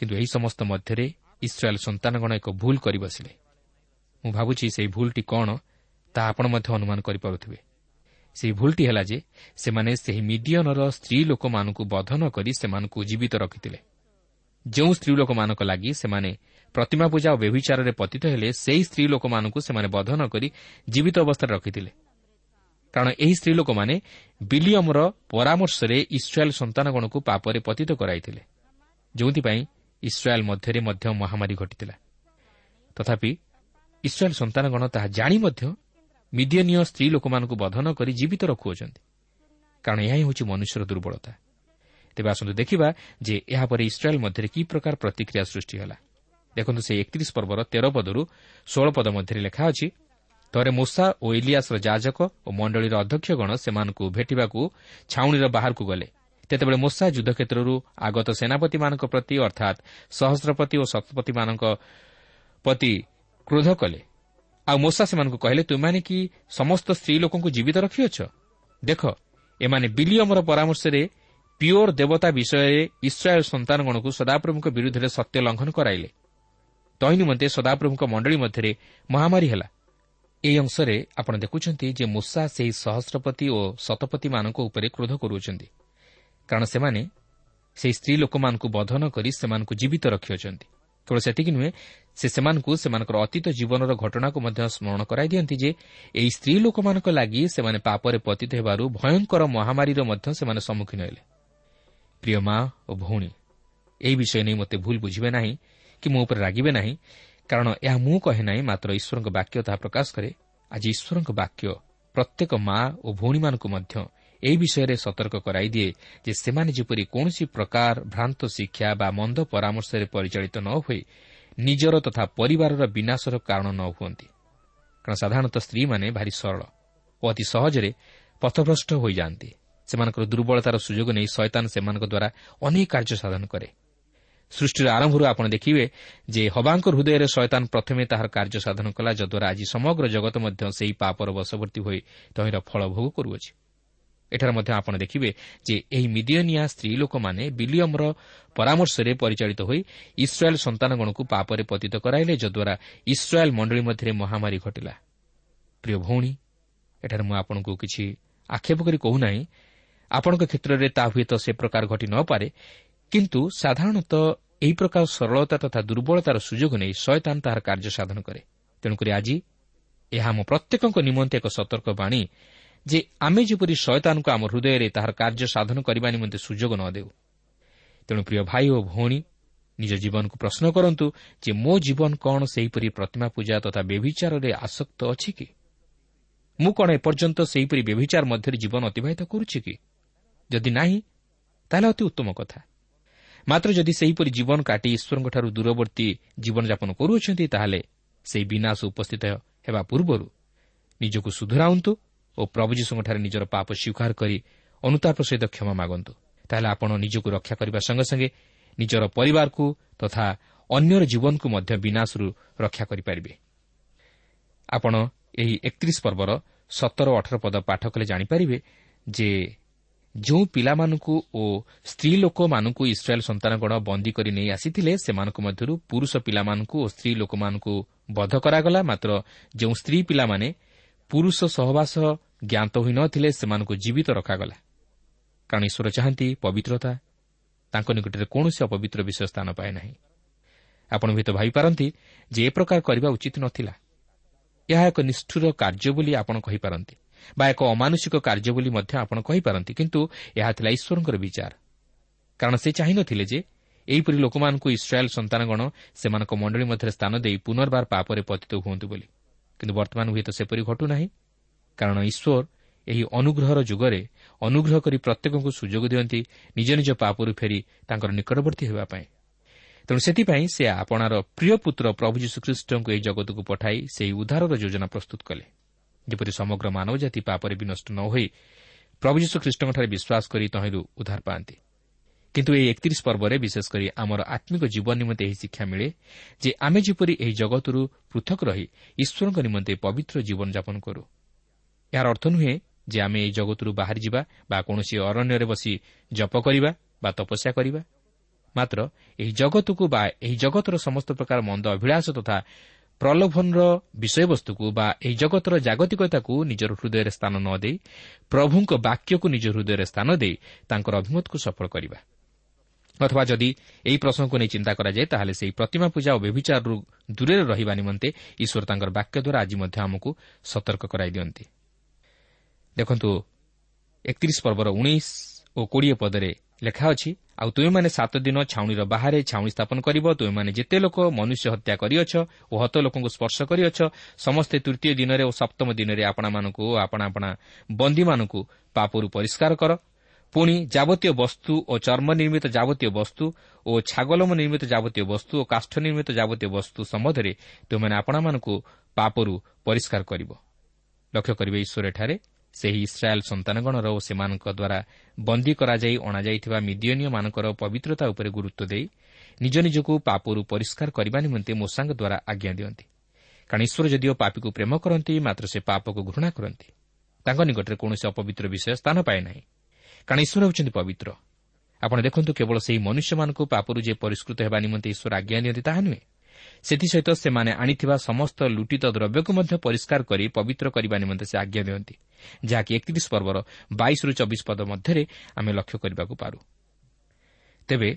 କିନ୍ତୁ ଏହି ସମସ୍ତ ମଧ୍ୟରେ ଇସ୍ରାଏଲ୍ ସନ୍ତାନଗଣ ଏକ ଭୁଲ କରି ବସିଲେ। ମୁଁ ଭାବୁଛି ସେହି ଭୁଲଟି କ'ଣ ତାହା ଆପଣ ମଧ୍ୟ ଅନୁମାନ କରିପାରୁଥିବେ। ସେହି ଭୁଲଟି ହେଲା ଯେ ସେମାନେ ସେହି ମିଡିୟନର ସ୍ତ୍ରୀ ଲୋକମାନଙ୍କୁ ବଧ ନ କରି ସେମାନଙ୍କୁ ଜୀବିତ ରଖିଥିଲେ। ଯେଉଁ ସ୍ତ୍ରୀ ଲୋକମାନଙ୍କ ଲାଗି ସେମାନେ ପ୍ରତିମା ପୂଜା ଓ ବ୍ୟଭିଚାରରେ ପତିତ ହେଲେ ସେହି ସ୍ତ୍ରୀ ଲୋକମାନଙ୍କୁ ସେମାନେ ବଧ ନ କରି ଜୀବିତ ଅବସ୍ଥାରେ ରଖିଥିଲେ। କାରଣ ଏହି ସ୍ତ୍ରୀ ଲୋକମାନେ ବିଲିୟମର ପରାମର୍ଶରେ ଇସ୍ରାଏଲ୍ ସନ୍ତାନଗଣକୁ ପାପରେ ପତିତ କରାଇଥିଲେ ଯେଉଁଥିପାଇଁ ଇସ୍ରାଏଲ୍ ମଧ୍ୟରେ ମଧ୍ୟ ମହାମାରୀ ଘଟିଥିଲା। ତଥାପି ଇସ୍ରାଏଲ୍ ସନ୍ତାନଗଣ ତାହା ଜାଣି ମଧ୍ୟ ମିଡିୟନୀୟ ସ୍ତ୍ରୀ ଲୋକମାନଙ୍କୁ ବଧ ନ କରି ଜୀବିତ ରଖୁଅଛନ୍ତି। କାରଣ ଏହା ହିଁ ହେଉଛି ମନୁଷ୍ୟର ଦୁର୍ବଳତା। ତେବେ ଆସନ୍ତୁ ଦେଖିବା ଯେ ଏହାପରେ ଇସ୍ରାଏଲ୍ ମଧ୍ୟରେ କି ପ୍ରକାର ପ୍ରତିକ୍ରିୟା ସୃଷ୍ଟି ହେଲା। ଦେଖନ୍ତୁ ସେହି ଏକତିରିଶ ପର୍ବର ତେର ପଦରୁ ଷୋହଳ ପଦ ମଧ୍ୟରେ ଲେଖା ଅଛି ଥରେ ମୂଷା ଓ ଇଲିଆସର ଯାଜକ ଓ ମଣ୍ଡଳୀର ଅଧ୍ୟକ୍ଷଗଣ ସେମାନଙ୍କୁ ଭେଟିବାକୁ ଛାଉଣିର ବାହାରକୁ ଗଲେ। ତେତେବେଳେ ମୂଷା ଯୁଦ୍ଧକ୍ଷେତ୍ରରୁ ଆଗତ ସେନାପତିମାନଙ୍କ ପ୍ରତି ଅର୍ଥାତ୍ ସହସ୍ରପତି ଓ ଶତପତିମାନଙ୍କ ପ୍ରତି କ୍ରୋଧ କଲେ। ଆଉ ମୂଷା ସେମାନଙ୍କୁ କହିଲେ ତୁମେମାନେ କି ସମସ୍ତ ସ୍ତ୍ରୀ ଲୋକଙ୍କୁ ଜୀବିତ ରଖିଅଛ? ଦେଖ ଏମାନେ ବିଲିୟମର ପରାମର୍ଶରେ ପିଓର ଦେବତା ବିଷୟରେ ଇସ୍ରାଏଲ୍ ସନ୍ତାନଗଣକୁ ସଦାପ୍ରଭୁଙ୍କ ବିରୁଦ୍ଧରେ ସତ୍ୟ ଲଙ୍ଘନ କରାଇଲେ। ତହିଁ ନିମନ୍ତେ ସଦାପ୍ରଭୁଙ୍କ ମଣ୍ଡଳୀ ମଧ୍ୟରେ ମହାମାରୀ ହେଲା। ଏହି ଅଂଶରେ ଆପଣ ଦେଖୁଛନ୍ତି ଯେ ମୂଷା ସେହି ସହସ୍ରପତି ଓ ଶତପତିମାନଙ୍କ ଉପରେ କ୍ରୋଧ କରୁଅଛନ୍ତି କାରଣ ସେମାନେ ସେହି ସ୍ତ୍ରୀ ଲୋକମାନଙ୍କୁ ବଧ ନ କରି ସେମାନଙ୍କୁ ଜୀବିତ ରଖିଅଛନ୍ତି। କେବଳ ସେତିକି ନୁହେଁ ସେ ସେମାନଙ୍କୁ ସେମାନଙ୍କର ଅତୀତ ଜୀବନର ଘଟଣାକୁ ମଧ୍ୟ ସ୍ମରଣ କରାଇ ଦିଅନ୍ତି ଯେ ଏହି ସ୍ତ୍ରୀ ଲୋକମାନଙ୍କ ଲାଗି ସେମାନେ ପାପରେ ପତିତ ହେବାରୁ ଭୟଙ୍କର ମହାମାରୀର ମଧ୍ୟ ସେମାନେ ସମ୍ମୁଖୀନ ହେଲେ। ପ୍ରିୟ ମା ଓ ଭଉଣୀ ଏହି ବିଷୟ ନେଇ ମୋତେ ଭୁଲ ବୁଝିବେ ନାହିଁ କି ମୋ ଉପରେ ରାଗିବେ ନାହିଁ କାରଣ ଏହା ମୁଁ କହେ ନାହିଁ ମାତ୍ର ଈଶ୍ୱରଙ୍କ ବାକ୍ୟ ତାହା ପ୍ରକାଶ କରେ। ଆଜି ଈଶ୍ୱରଙ୍କ ବାକ୍ୟ ପ୍ରତ୍ୟେକ ମା ଓ ଭଉଣୀମାନଙ୍କୁ ମଧ୍ୟ ଏହି ବିଷୟରେ ସତର୍କ କରାଇ ଦିଏ ଯେ ସେମାନେ ଯେପରି କୌଣସି ପ୍ରକାର ଭ୍ରାନ୍ତ ଶିକ୍ଷା ବା ମନ୍ଦ ପରାମର୍ଶରେ ପରିଚାଳିତ ନ ହୋଇ ନିଜର ତଥା ପରିବାରର ବିନାଶର କାରଣ ନ ହୁଅନ୍ତି। କାରଣ ସାଧାରଣତଃ ସ୍ତ୍ରୀମାନେ ଭାରି ସରଳ ଓ ଅତି ସହଜରେ ପଥଭ୍ରଷ୍ଟ ହୋଇଯାଆନ୍ତି। ସେମାନଙ୍କର ଦୁର୍ବଳତାର ସୁଯୋଗ ନେଇ ଶୟତାନ ସେମାନଙ୍କ ଦ୍ୱାରା ଅନେକ କାର୍ଯ୍ୟ ସାଧନ କରେ। ସୃଷ୍ଟିର ଆରମ୍ଭରୁ ଆପଣ ଦେଖିବେ ଯେ ହବାଙ୍କ ହୃଦୟରେ ଶୟତାନ ପ୍ରଥମେ ତାହାର କାର୍ଯ୍ୟ ସାଧନ କଲା ଯଦ୍ୱାରା ଆଜି ସମଗ୍ର ଜଗତ ମଧ୍ୟ ସେହି ପାପର ବଶବର୍ତ୍ତୀ ହୋଇ ତହିଁର ଫଳ ଭୋଗ କରୁଅଛି। ଏଠାରେ ମଧ୍ୟ ଆପଣ ଦେଖିବେ ଯେ ଏହି ମିଦିୟନିଆ ସ୍ତ୍ରୀ ଲୋକମାନେ ବିଲିୟମର ପରାମର୍ଶରେ ପରିଚାଳିତ ହୋଇ ଇସ୍ରାଏଲ୍ ସନ୍ତାନଗଣକୁ ପାପରେ ପତିତ କରାଇଲେ ଯଦ୍ୱାରା ଇସ୍ରାଏଲ୍ ମଣ୍ଡଳୀ ମଧ୍ୟରେ ମହାମାରୀ ଘଟିଲା। ପ୍ରିୟ ଭଉଣୀ ଏଠାରେ ମୁଁ ଆପଣଙ୍କୁ କିଛି ଆକ୍ଷେପ କରି କହୁନାହିଁ। ଆପଣଙ୍କ କ୍ଷେତ୍ରରେ ତାହା ହୁଏତ ସେ ପ୍ରକାର ଘଟି ନପାରେ କିନ୍ତୁ ସାଧାରଣତଃ ଏହି ପ୍ରକାର ସରଳତା ତଥା ଦୁର୍ବଳତାର ସୁଯୋଗ ନେଇ ଶୟତାନ ତାହାର କାର୍ଯ୍ୟ ସାଧନ କରେ ତେଣୁକରି ଆଜି ଏହା ଆମ ପ୍ରତ୍ୟେକଙ୍କ ନିମନ୍ତେ ଏକ ସତର୍କ ବାଣୀ ଯେ ଆମେ ଯେପରି ଶୟତାନଙ୍କୁ ଆମ ହୃଦୟରେ ତାହାର କାର୍ଯ୍ୟ ସାଧନ କରିବା ନିମନ୍ତେ ସୁଯୋଗ ନ ଦେଉ। ତେଣୁ ପ୍ରିୟ ଭାଇ ଓ ଭଉଣୀ ନିଜ ଜୀବନକୁ ପ୍ରଶ୍ନ କରନ୍ତୁ ଯେ ମୋ ଜୀବନ କ'ଣ ସେହିପରି ପ୍ରତିମା ପୂଜା ତଥା ବ୍ୟଭିଚାରରେ ଆସକ୍ତ ଅଛି କି? ମୁଁ କ'ଣ ଏପର୍ଯ୍ୟନ୍ତ ସେହିପରି ବ୍ୟଭିଚାର ମଧ୍ୟରେ ଜୀବନ ଅତିବାହିତ କରୁଛି କି? ଯଦି ନାହିଁ ତାହେଲେ ଅତି ଉତ୍ତମ କଥା। ମାତ୍ର ଯଦି ସେହିପରି ଜୀବନ କାଟି ଈଶ୍ୱରଙ୍କଠାରୁ ଦୂରବର୍ତ୍ତୀ ଜୀବନଯାପନ କରୁଅଛନ୍ତି ତାହେଲେ ସେହି ବିନାଶ ଉପସ୍ଥିତ ହେବା ପୂର୍ବରୁ ନିଜକୁ ସୁଧରାନ୍ତୁ ଓ ପ୍ରଭୁ ଯୀଶୁଙ୍କଠାରେ ନିଜର ପାପ ସ୍ୱୀକାର କରି ଅନୁତାପ ସହିତ କ୍ଷମା ମାଗନ୍ତୁ। ତାହେଲେ ଆପଣ ନିଜକୁ ରକ୍ଷା କରିବା ସଙ୍ଗେ ସଙ୍ଗେ ନିଜର ପରିବାରକୁ ତଥା ଅନ୍ୟର ଜୀବନକୁ ମଧ୍ୟ ବିନାଶରୁ ରକ୍ଷା କରିପାରିବେ। ଆପଣ ଏହି ଏକତିରିଶ ପର୍ବର ସତର ଅଠର ପଦ ପାଠ କଲେ ଜାଣିପାରିବେ ଯେ ଯେଉଁ ପିଲାମାନଙ୍କୁ ଓ ସ୍ତ୍ରୀ ଲୋକମାନଙ୍କୁ ଇସ୍ରାଏଲ୍ ସନ୍ତାନଗଣ ବନ୍ଦୀ କରି ନେଇ ଆସିଥିଲେ ସେମାନଙ୍କ ମଧ୍ୟରୁ ପୁରୁଷ ପିଲାମାନଙ୍କୁ ଓ ସ୍ତ୍ରୀ ଲୋକମାନଙ୍କୁ ବଧ କରାଗଲା। ମାତ୍ର ଯେଉଁ ସ୍ତ୍ରୀ ପିଲାମାନେ ପୁରୁଷ ସହବାସ ଜ୍ଞାତ ହୋଇନଥିଲେ ସେମାନଙ୍କୁ ଜୀବିତ ରଖାଗଲା। କାରଣ ଈଶ୍ୱର ଚାହାନ୍ତି ପବିତ୍ରତା। ତାଙ୍କ ନିକଟରେ କୌଣସି ଅପବିତ୍ର ବିଷୟ ସ୍ଥାନ ପାଏ ନାହିଁ। ଆପଣ ହୁଏତ ଭାବିପାରନ୍ତି ଯେ ଏ ପ୍ରକାର କରିବା ଉଚିତ ନଥିଲା। ଏହା ଏକ ନିଷ୍ଠୁର କାର୍ଯ୍ୟ ବୋଲି ଆପଣ କହିପାରନ୍ତି। ବା ଏକ ଅମାନୁଷିକ କାର୍ଯ୍ୟ ବୋଲି ମଧ୍ୟ ଆପଣ କହିପାରନ୍ତି କିନ୍ତୁ ଏହା ଥିଲା ଈଶ୍ୱରଙ୍କର ବିଚାର। କାରଣ ସେ ଚାହିଁନଥିଲେ ଯେ ଏହିପରି ଲୋକମାନଙ୍କୁ ଇସ୍ରାଏଲ୍ ସନ୍ତାନଗଣ ସେମାନଙ୍କ ମଣ୍ଡଳୀ ମଧ୍ୟରେ ସ୍ଥାନ ଦେଇ ପୁନର୍ବାର ପାପରେ ପତିତ ହୁଅନ୍ତୁ ବୋଲି। କିନ୍ତୁ ବର୍ତ୍ତମାନ ହୁଏତ ସେପରି ଘଟୁନାହିଁ କାରଣ ଈଶ୍ୱର ଏହି ଅନୁଗ୍ରହର ଯୁଗରେ ଅନୁଗ୍ରହ କରି ପ୍ରତ୍ୟେକଙ୍କୁ ସୁଯୋଗ ଦିଅନ୍ତି ନିଜ ନିଜ ପାପରୁ ଫେରି ତାଙ୍କର ନିକଟବର୍ତ୍ତୀ ହେବା ପାଇଁ। ତେଣୁ ସେଥିପାଇଁ ସେ ଆପଣାର ପ୍ରିୟ ପୁତ୍ର ପ୍ରଭୁ ଯୀଶୁଖ୍ରୀଷ୍ଟଙ୍କୁ ଏହି ଜଗତକୁ ପଠାଇ ସେହି ଉଦ୍ଧାରର ଯୋଜନା ପ୍ରସ୍ତୁତ କଲେ। ଯେପରି ସମଗ୍ର ମାନବ ଜାତି ପାପରେ ବି ନଷ୍ଟ ନ ହୋଇ ପ୍ରଭୁ ଯୀଶୁଖ୍ରୀଷ୍ଟଙ୍କଠାରେ ବିଶ୍ୱାସ କରି ତହିଁରୁ ଉଦ୍ଧାର ପାଆନ୍ତି। କିନ୍ତୁ ଏହି ଏକତିରିଶ ପର୍ବରେ ବିଶେଷ କରି ଆମର ଆତ୍ମିକ ଜୀବନ ନିମନ୍ତେ ଏହି ଶିକ୍ଷା ମିଳେ ଯେ ଆମେ ଯେପରି ଏହି ଜଗତରୁ ପୃଥକ ରହି ଈଶ୍ୱରଙ୍କ ନିମନ୍ତେ ପବିତ୍ର ଜୀବନଯାପନ କରୁ। ଏହାର ଅର୍ଥ ନୁହେଁ ଯେ ଆମେ ଏହି ଜଗତରୁ ବାହାରିଯିବା ବା କୌଣସି ଅରଣ୍ୟରେ ବସି ଜପ କରିବା ବା ତପସ୍ୟା କରିବା। ମାତ୍ର ଏହି ଜଗତକୁ ବା ଏହି ଜଗତର ସମସ୍ତ ପ୍ରକାର ମନ୍ଦ ଅଭିଳାଷ ତଥା ପ୍ରଲୋଭନର ବିଷୟବସ୍ତୁକୁ ବା ଏହି ଜଗତର ଜାଗତିକତାକୁ ନିଜର ହୃଦୟରେ ସ୍ଥାନ ନ ଦେଇ ପ୍ରଭୁଙ୍କ ବାକ୍ୟକୁ ନିଜ ହୃଦୟରେ ସ୍ଥାନ ଦେଇ ତାଙ୍କର ଅଭିମତକୁ ସଫଳ କରିବା। ଅଥବା ଯଦି ଏହି ପ୍ରସଙ୍ଗକୁ ନେଇ ଚିନ୍ତା କରାଯାଏ ତାହେଲେ ସେହି ପ୍ରତିମା ପୂଜା ଓ ବ୍ୟଭିଚାରରୁ ଦୂରରେ ରହିବା ନିମନ୍ତେ ଈଶ୍ୱର ତାଙ୍କର ବାକ୍ୟ ଦ୍ୱାରା ଆଜି ମଧ୍ୟ ଆମକୁ ସତର୍କ କରାଇ ଦିଅନ୍ତି। ଦେଖନ୍ତୁ ଏକତିରିଶ ପର୍ବର ଉଣେଇଶ ଓ କୋଡ଼ିଏ ପଦରେ ଲେଖା ଅଛି ଆଉ ତୁମେମାନେ ସାତ ଦିନ ଛାଉଣିର ବାହାରେ ଛାଉଣି ସ୍ଥାପନ କରିବ ତୁମେମାନେ ଯେତେ ଲୋକ ମନୁଷ୍ୟ ହତ୍ୟା କରିଅଛ ଓ ହତ ଲୋକଙ୍କୁ ସ୍ପର୍ଶ କରିଅଛ ସମସ୍ତେ ତୃତୀୟ ଦିନରେ ଓ ସପ୍ତମ ଦିନରେ ଆପଣାମାନଙ୍କୁ ଓ ଆପଣା ଆପଣା ବନ୍ଦୀମାନଙ୍କୁ ପାପରୁ ପରିଷ୍କାର କର। ପୁଣି ଯାବତୀୟ ବସ୍ତୁ ଓ ଚର୍ମ ନିର୍ମିତ ଯାବତୀୟ ବସ୍ତୁ ଓ ଛାଗଲମ ନିର୍ମିତ ଯାବତୀୟ ବସ୍ତୁ ଓ କାଷ୍ଠ ନିର୍ମିତ ଯାବତୀୟ ବସ୍ତୁ ସମ୍ବନ୍ଧରେ ତୁମେମାନେ ଆପଣାମାନଙ୍କୁ ପାପରୁ ପରିଷ୍କାର କରିବ ଈଶ୍ୱର ଏଠାରେ ସେହି ଇସ୍ରାଏଲ୍ ସନ୍ତାନଗଣର ଓ ସେମାନଙ୍କ ଦ୍ୱାରା ବନ୍ଦୀ କରାଯାଇ ଅଣାଯାଇଥିବା ମିଦିୟନୀୟମାନଙ୍କର ପବିତ୍ରତା ଉପରେ ଗୁରୁତ୍ୱ ଦେଇ ନିଜ ନିଜକୁ ପାପରୁ ପରିଷ୍କାର କରିବା ନିମନ୍ତେ ମୋଷାଙ୍କ ଦ୍ୱାରା ଆଜ୍ଞା ଦିଅନ୍ତି। କାରଣ ଈଶ୍ୱର ଯଦିଓ ପାପିକୁ ପ୍ରେମ କରନ୍ତି ମାତ୍ର ସେ ପାପକୁ ଘୃଣା କରନ୍ତି। ତାଙ୍କ ନିକଟରେ କୌଣସି ଅପବିତ୍ର ବିଷୟ ସ୍ଥାନ ପାଏ ନାହିଁ। କାରଣ ଈଶ୍ୱର ହେଉଛନ୍ତି ପବିତ୍ର। ଆପଣ ଦେଖନ୍ତୁ କେବଳ ସେହି ମନୁଷ୍ୟମାନଙ୍କୁ ପାପରୁ ଯେ ପରିଷ୍କୃତ ହେବା ନିମନ୍ତେ ଈଶ୍ୱର ଆଜ୍ଞା ଦିଅନ୍ତି ତାହା ନୁହେଁ। ସେଥିସହିତ ସେମାନେ ଆଣିଥିବା ସମସ୍ତ ଲୁଟିତ ଦ୍ରବ୍ୟକୁ ମଧ୍ୟ ପରିଷ୍କାର କରି ପବିତ୍ର କରିବା ନିମନ୍ତେ ସେ ଆଜ୍ଞା ଦିଅନ୍ତି ଯାହାକି ଏକତିରିଶ ପର୍ବର ବାଇଶରୁ ଚବିଶ ପଦ ମଧ୍ୟରେ ଆମେ ଲକ୍ଷ୍ୟ କରିବାକୁ ପାରୁ। ତେବେ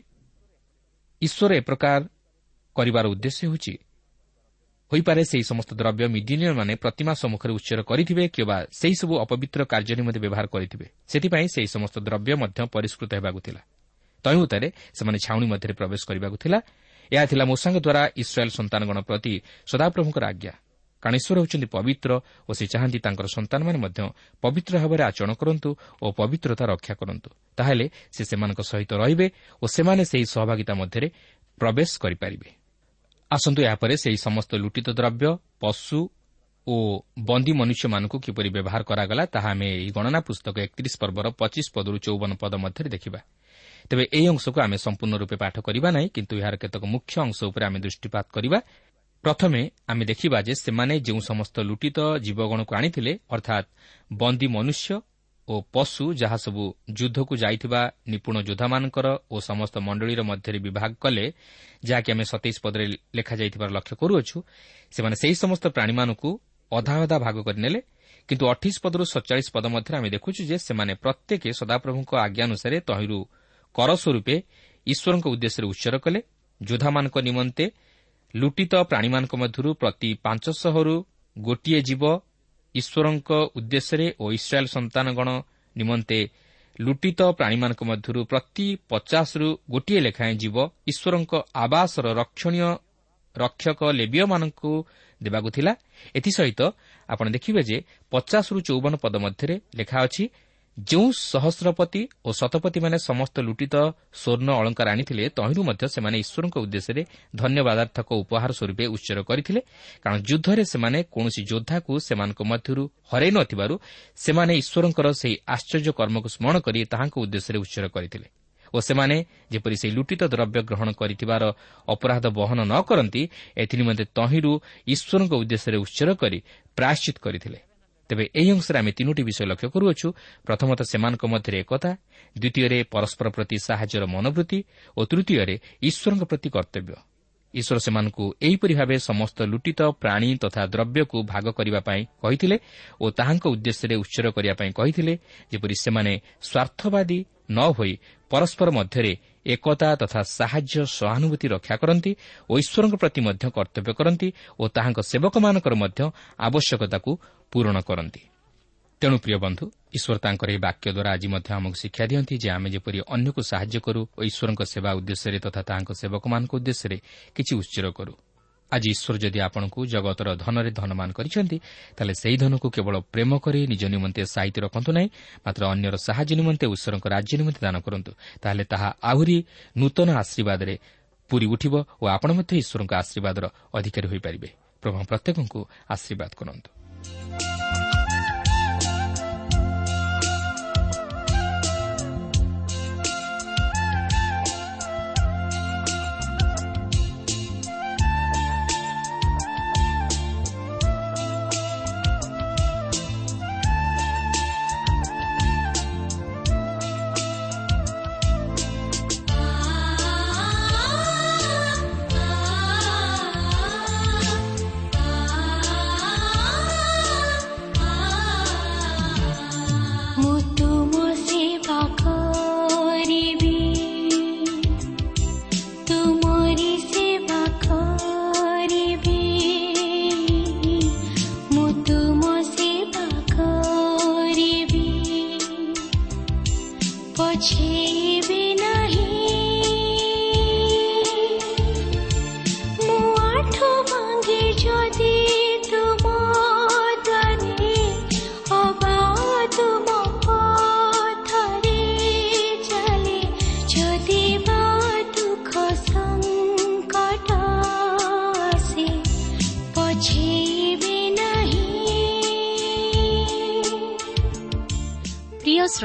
ଈଶ୍ୱର ଏ ପ୍ରକାର କରିବାର ଉଦ୍ଦେଶ୍ୟ ହେଉଛି ହୋଇପାରେ ସେହି ସମସ୍ତ ଦ୍ରବ୍ୟ ମିଦିନୀୟମାନେ ପ୍ରତିମା ସମ୍ମୁଖରେ ଉଚ୍ଚର କରିଥିବେ କିମ୍ବା ସେହିସବୁ ଅପବିତ୍ର କାର୍ଯ୍ୟ ନିମନ୍ତେ ବ୍ୟବହାର କରିଥିବେ। ସେଥିପାଇଁ ସେହି ସମସ୍ତ ଦ୍ରବ୍ୟ ମଧ୍ୟ ପରିଷ୍କୃତ ହେବାକୁ ଥିଲା। ତହିଁଭୂତରେ ସେମାନେ ଛାଉଣି ମଧ୍ୟରେ ପ୍ରବେଶ କରିବାକୁ ଥିଲା ଏହା ଥିଲା ମୂଷାଙ୍କ ଦ୍ୱାରା ଇସ୍ରାଏଲ୍ ସନ୍ତାନଗଣ ପ୍ରତି ସଦାପ୍ରଭୁଙ୍କର ଆଜ୍ଞା। କାରଣ ଈଶ୍ୱର ହେଉଛନ୍ତି ପବିତ୍ର ଓ ସେ ଚାହାନ୍ତି ତାଙ୍କର ସନ୍ତାନମାନେ ମଧ୍ୟ ପବିତ୍ର ଭାବରେ ଆଚରଣ କରନ୍ତୁ ଓ ପବିତ୍ରତା ରକ୍ଷା କରନ୍ତୁ। ତାହେଲେ ସେ ସେମାନଙ୍କ ସହିତ ରହିବେ ଓ ସେମାନେ ସେହି ସହଭାଗିତା ମଧ୍ୟରେ ପ୍ରବେଶ କରିପାରିବେ। ଆସନ୍ତୁ ଏହାପରେ ସେହି ସମସ୍ତ ଲୁଟିତ ଦ୍ରବ୍ୟ ପଶୁ ଓ ବନ୍ଦୀ ମନୁଷ୍ୟମାନଙ୍କୁ କିପରି ବ୍ୟବହାର କରାଗଲା ତାହା ଆମେ ଏହି ଗଣନା ପୁସ୍ତକ ଏକତିରିଶ ପର୍ବର ପଚିଶ ପଦରୁ ଚଉବନ ପଦ ମଧ୍ୟରେ ଦେଖିବା। ତେବେ ଏହି ଅଂଶକୁ ଆମେ ସମ୍ପୂର୍ଣ୍ଣ ରୂପେ ପାଠ କରିବା ନାହିଁ କିନ୍ତୁ ଏହାର କେତେକ ମୁଖ୍ୟ ଅଂଶ ଉପରେ ଆମେ ଦୃଷ୍ଟିପାତ କରିବା। ପ୍ରଥମେ ଆମେ ଦେଖିବା ଯେ ସେମାନେ ଯେଉଁ ସମସ୍ତ ଲୁଟିତ ଜୀବଗଣକୁ ଆଣିଥିଲେ ଅର୍ଥାତ୍ ବନ୍ଦୀ ମନୁଷ୍ୟ ଓ ପଶୁ ଯାହା ସବୁ ଯୁଦ୍ଧକୁ ଯାଇଥିବା ନିପୁଣ ଯୋଦ୍ଧାମାନଙ୍କର ଓ ସମସ୍ତ ମଣ୍ଡଳୀର ମଧ୍ୟରେ ବିଭାଗ କଲେ ଯାହାକି ଆମେ ସତେଇଶ ପଦରେ ଲେଖାଯାଇଥିବାର ଲକ୍ଷ୍ୟ କରୁଅଛୁ ସେମାନେ ସେହି ସମସ୍ତ ପ୍ରାଣୀମାନଙ୍କୁ ଅଧା ଅଧା ଭାଗ କରିନେଲେ। କିନ୍ତୁ ଅଠେଇଶ ପଦରୁ ସତଚାଳିଶ ପଦ ମଧ୍ୟରେ ଆମେ ଦେଖୁଛୁ ଯେ ସେମାନେ ପ୍ରତ୍ୟେକ ସଦାପ୍ରଭୁଙ୍କ ଆଜ୍ଞା ଅନୁସାରେ ତହିଁରୁ କର ସ୍ୱରୂପେ ଈଶ୍ୱରଙ୍କ ଉଦ୍ଦେଶ୍ୟରେ ଉଚ୍ଚର କଲେ। ଯୋଦ୍ଧାମାନଙ୍କ ନିମନ୍ତେ ଲୁଟିତ ପ୍ରାଣୀମାନଙ୍କ ମଧ୍ୟରୁ ପ୍ରତି ପାଞ୍ଚଶହରୁ ଗୋଟିଏ ଜୀବ ଈଶ୍ୱରଙ୍କ ଉଦ୍ଦେଶ୍ୟରେ ଓ ଇସ୍ରାଏଲ୍ ସନ୍ତାନଗଣ ନିମନ୍ତେ ଲୁଟିତ ପ୍ରାଣୀମାନଙ୍କ ମଧ୍ୟରୁ ପ୍ରତି ପଚାଶରୁ ଗୋଟିଏ ଲେଖାଏଁ ଜୀବ ଈଶ୍ୱରଙ୍କ ଆବାସର ରକ୍ଷଣୀୟ ରକ୍ଷକ ଲେବିୟମାନଙ୍କୁ ଦେବାକୁ ଥିଲା। ଏଥିସହିତ ଆପଣ ଦେଖିବେ ଯେ ପଚାଶରୁ ଚଉବନ ପଦ ମଧ୍ୟରେ ଲେଖା ଅଛି ଯେଉଁ ସହସ୍ରପତି ଓ ଶତପତିମାନେ ସମସ୍ତ ଲୁଟିତ ସ୍ୱର୍ଣ୍ଣ ଅଳଙ୍କାର ଆଣିଥିଲେ ତହିଁରୁ ମଧ୍ୟ ସେମାନେ ଈଶ୍ୱରଙ୍କ ଉଦ୍ଦେଶ୍ୟରେ ଧନ୍ୟବାଦାର୍ଥକ ଉପହାର ସ୍ୱରୂପେ ଉତ୍ସର କରିଥିଲେ କାରଣ ଯୁଦ୍ଧରେ ସେମାନେ କୌଣସି ଯୋଦ୍ଧାକୁ ସେମାନଙ୍କ ମଧ୍ୟରୁ ହରାଇ ନ ଥିବାରୁ ସେମାନେ ଈଶ୍ୱରଙ୍କର ସେହି ଆଶ୍ଚର୍ଯ୍ୟ କର୍ମକୁ ସ୍ମରଣ କରି ତାହାଙ୍କ ଉଦ୍ଦେଶ୍ୟରେ ଉତ୍ସର କରିଥିଲେ। ଓ ସେମାନେ ଯେପରି ସେହି ଲୁଟିତ ଦ୍ରବ୍ୟ ଗ୍ରହଣ କରିଥିବାର ଅପରାଧ ବହନ ନ କରନ୍ତି ଏଥିନିମନ୍ତେ ତହିଁରୁ ଈଶ୍ୱରଙ୍କ ଉଦ୍ଦେଶ୍ୟରେ ଉତ୍ସର କରି ପ୍ରାୟଶ୍ଚିତ କରିଥିଲେ। ତେବେ ଏହି ଅଂଶରେ ଆମେ ତିନୋଟି ବିଷୟ ଲକ୍ଷ୍ୟ କରୁଅଛୁ। ପ୍ରଥମତଃ ସେମାନଙ୍କ ମଧ୍ୟରେ ଏକତା ଦ୍ୱିତୀୟରେ ପରସ୍କର ପ୍ରତି ସାହାଯ୍ୟର ମନୋବୃତ୍ତି ଓ ତୃତୀୟରେ ଈଶ୍ୱରଙ୍କ ପ୍ରତି କର୍ତ୍ତବ୍ୟ। ଈଶ୍ୱର ସେମାନଙ୍କୁ ଏହିପରି ଭାବେ ସମସ୍ତ ଲୁଟିତ ପ୍ରାଣୀ ତଥା ଦ୍ରବ୍ୟକୁ ଭାଗ କରିବା ପାଇଁ କହିଥିଲେ ଓ ତାହାଙ୍କ ଉଦ୍ଦେଶ୍ୟରେ ଉତ୍ସର କରିବା ପାଇଁ କହିଥିଲେ ଯେପରି ସେମାନେ ସ୍ୱାର୍ଥବାଦୀ ନ ହୋଇ ପରସ୍କର ମଧ୍ୟରେ ଏକତା ତଥା ସାହାଯ୍ୟ ସହାନୁଭୂତି ରକ୍ଷା କରନ୍ତି ଓ ଈଶ୍ୱରଙ୍କ ପ୍ରତି ମଧ୍ୟ କର୍ତ୍ତବ୍ୟ କରନ୍ତି ଓ ତାହାଙ୍କ ସେବକମାନଙ୍କର ମଧ୍ୟ ଆବଶ୍ୟକତାକୁ ପୂରଣ କରନ୍ତି। ତେଣୁ ପ୍ରିୟ ବନ୍ଧୁ ଈଶ୍ୱର ତାଙ୍କର ଏହି ବାକ୍ୟ ଦ୍ୱାରା ଆଜି ମଧ୍ୟ ଆମକୁ ଶିକ୍ଷା ଦିଅନ୍ତି ଯେ ଆମେ ଯେପରି ଅନ୍ୟକୁ ସାହାଯ୍ୟ କରୁ ଓ ଈଶ୍ୱରଙ୍କ ସେବା ଉଦ୍ଦେଶ୍ୟରେ ତଥା ତାହାଙ୍କ ସେବକମାନଙ୍କ ଉଦ୍ଦେଶ୍ୟରେ କିଛି ଉଚ୍ଚର କରୁ। ଆଜି ଈଶ୍ୱର ଯଦି ଆପଣଙ୍କୁ ଜଗତର ଧନରେ ଧନମାନ କରିଛନ୍ତି ତାହେଲେ ସେହି ଧନକୁ କେବଳ ପ୍ରେମ କରି ନିଜ ନିମନ୍ତେ ସାହିତ୍ୟ ରଖନ୍ତୁ ନାହିଁ ମାତ୍ର ଅନ୍ୟର ସାହାଯ୍ୟ ନିମନ୍ତେ ଈଶ୍ୱରଙ୍କ ରାଜ୍ୟ ନିମନ୍ତେ ଦାନ କରନ୍ତୁ। ତାହେଲେ ତାହା ଆହୁରି ନୂତନ ଆଶୀର୍ବାଦରେ ପୁରୀ ଉଠିବ ଓ ଆପଣ ମଧ୍ୟ ଈଶ୍ୱରଙ୍କ ଆଶୀର୍ବାଦର ଅଧିକାରୀ ହୋଇପାରିବେ। ପ୍ରଭୁ ପ୍ରତ୍ୟେକଙ୍କୁ ଆଶୀର୍ବାଦ କରନ୍ତୁ।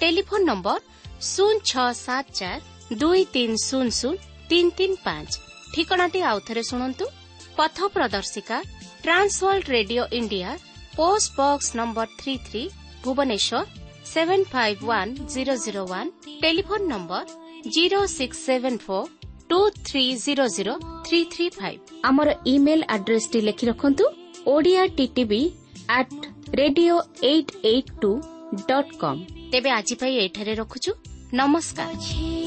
ଟେଲିଫୋନ୍ ନମ୍ବର ଶୂନ ଛଅ ସାତ ଚାରି ଦୁଇ ତିନି ଶୂନ ଶୂନ ତିନି ତିନି ପାଞ୍ଚ ଠିକଣାଟି ଆଉଥରେ ଶୁଣନ୍ତୁ ପଥ ପ୍ରଦର୍ଶିକା Trans World Radio India post box number three three Bhubaneswar seven five one zero zero one telephone number zero six seven four two three zero zero three three five ଆମର ଇମେଲ୍ ଆଡ୍ରେସ୍ଟି ଲେଖି ରଖନ୍ତୁ Odia TTV at radio eight eight two dot com ତେବେ ଆଜି ପାଇଁ ଏଠାରେ ରଖୁଛୁ। ନମସ୍କାର। ପଛେ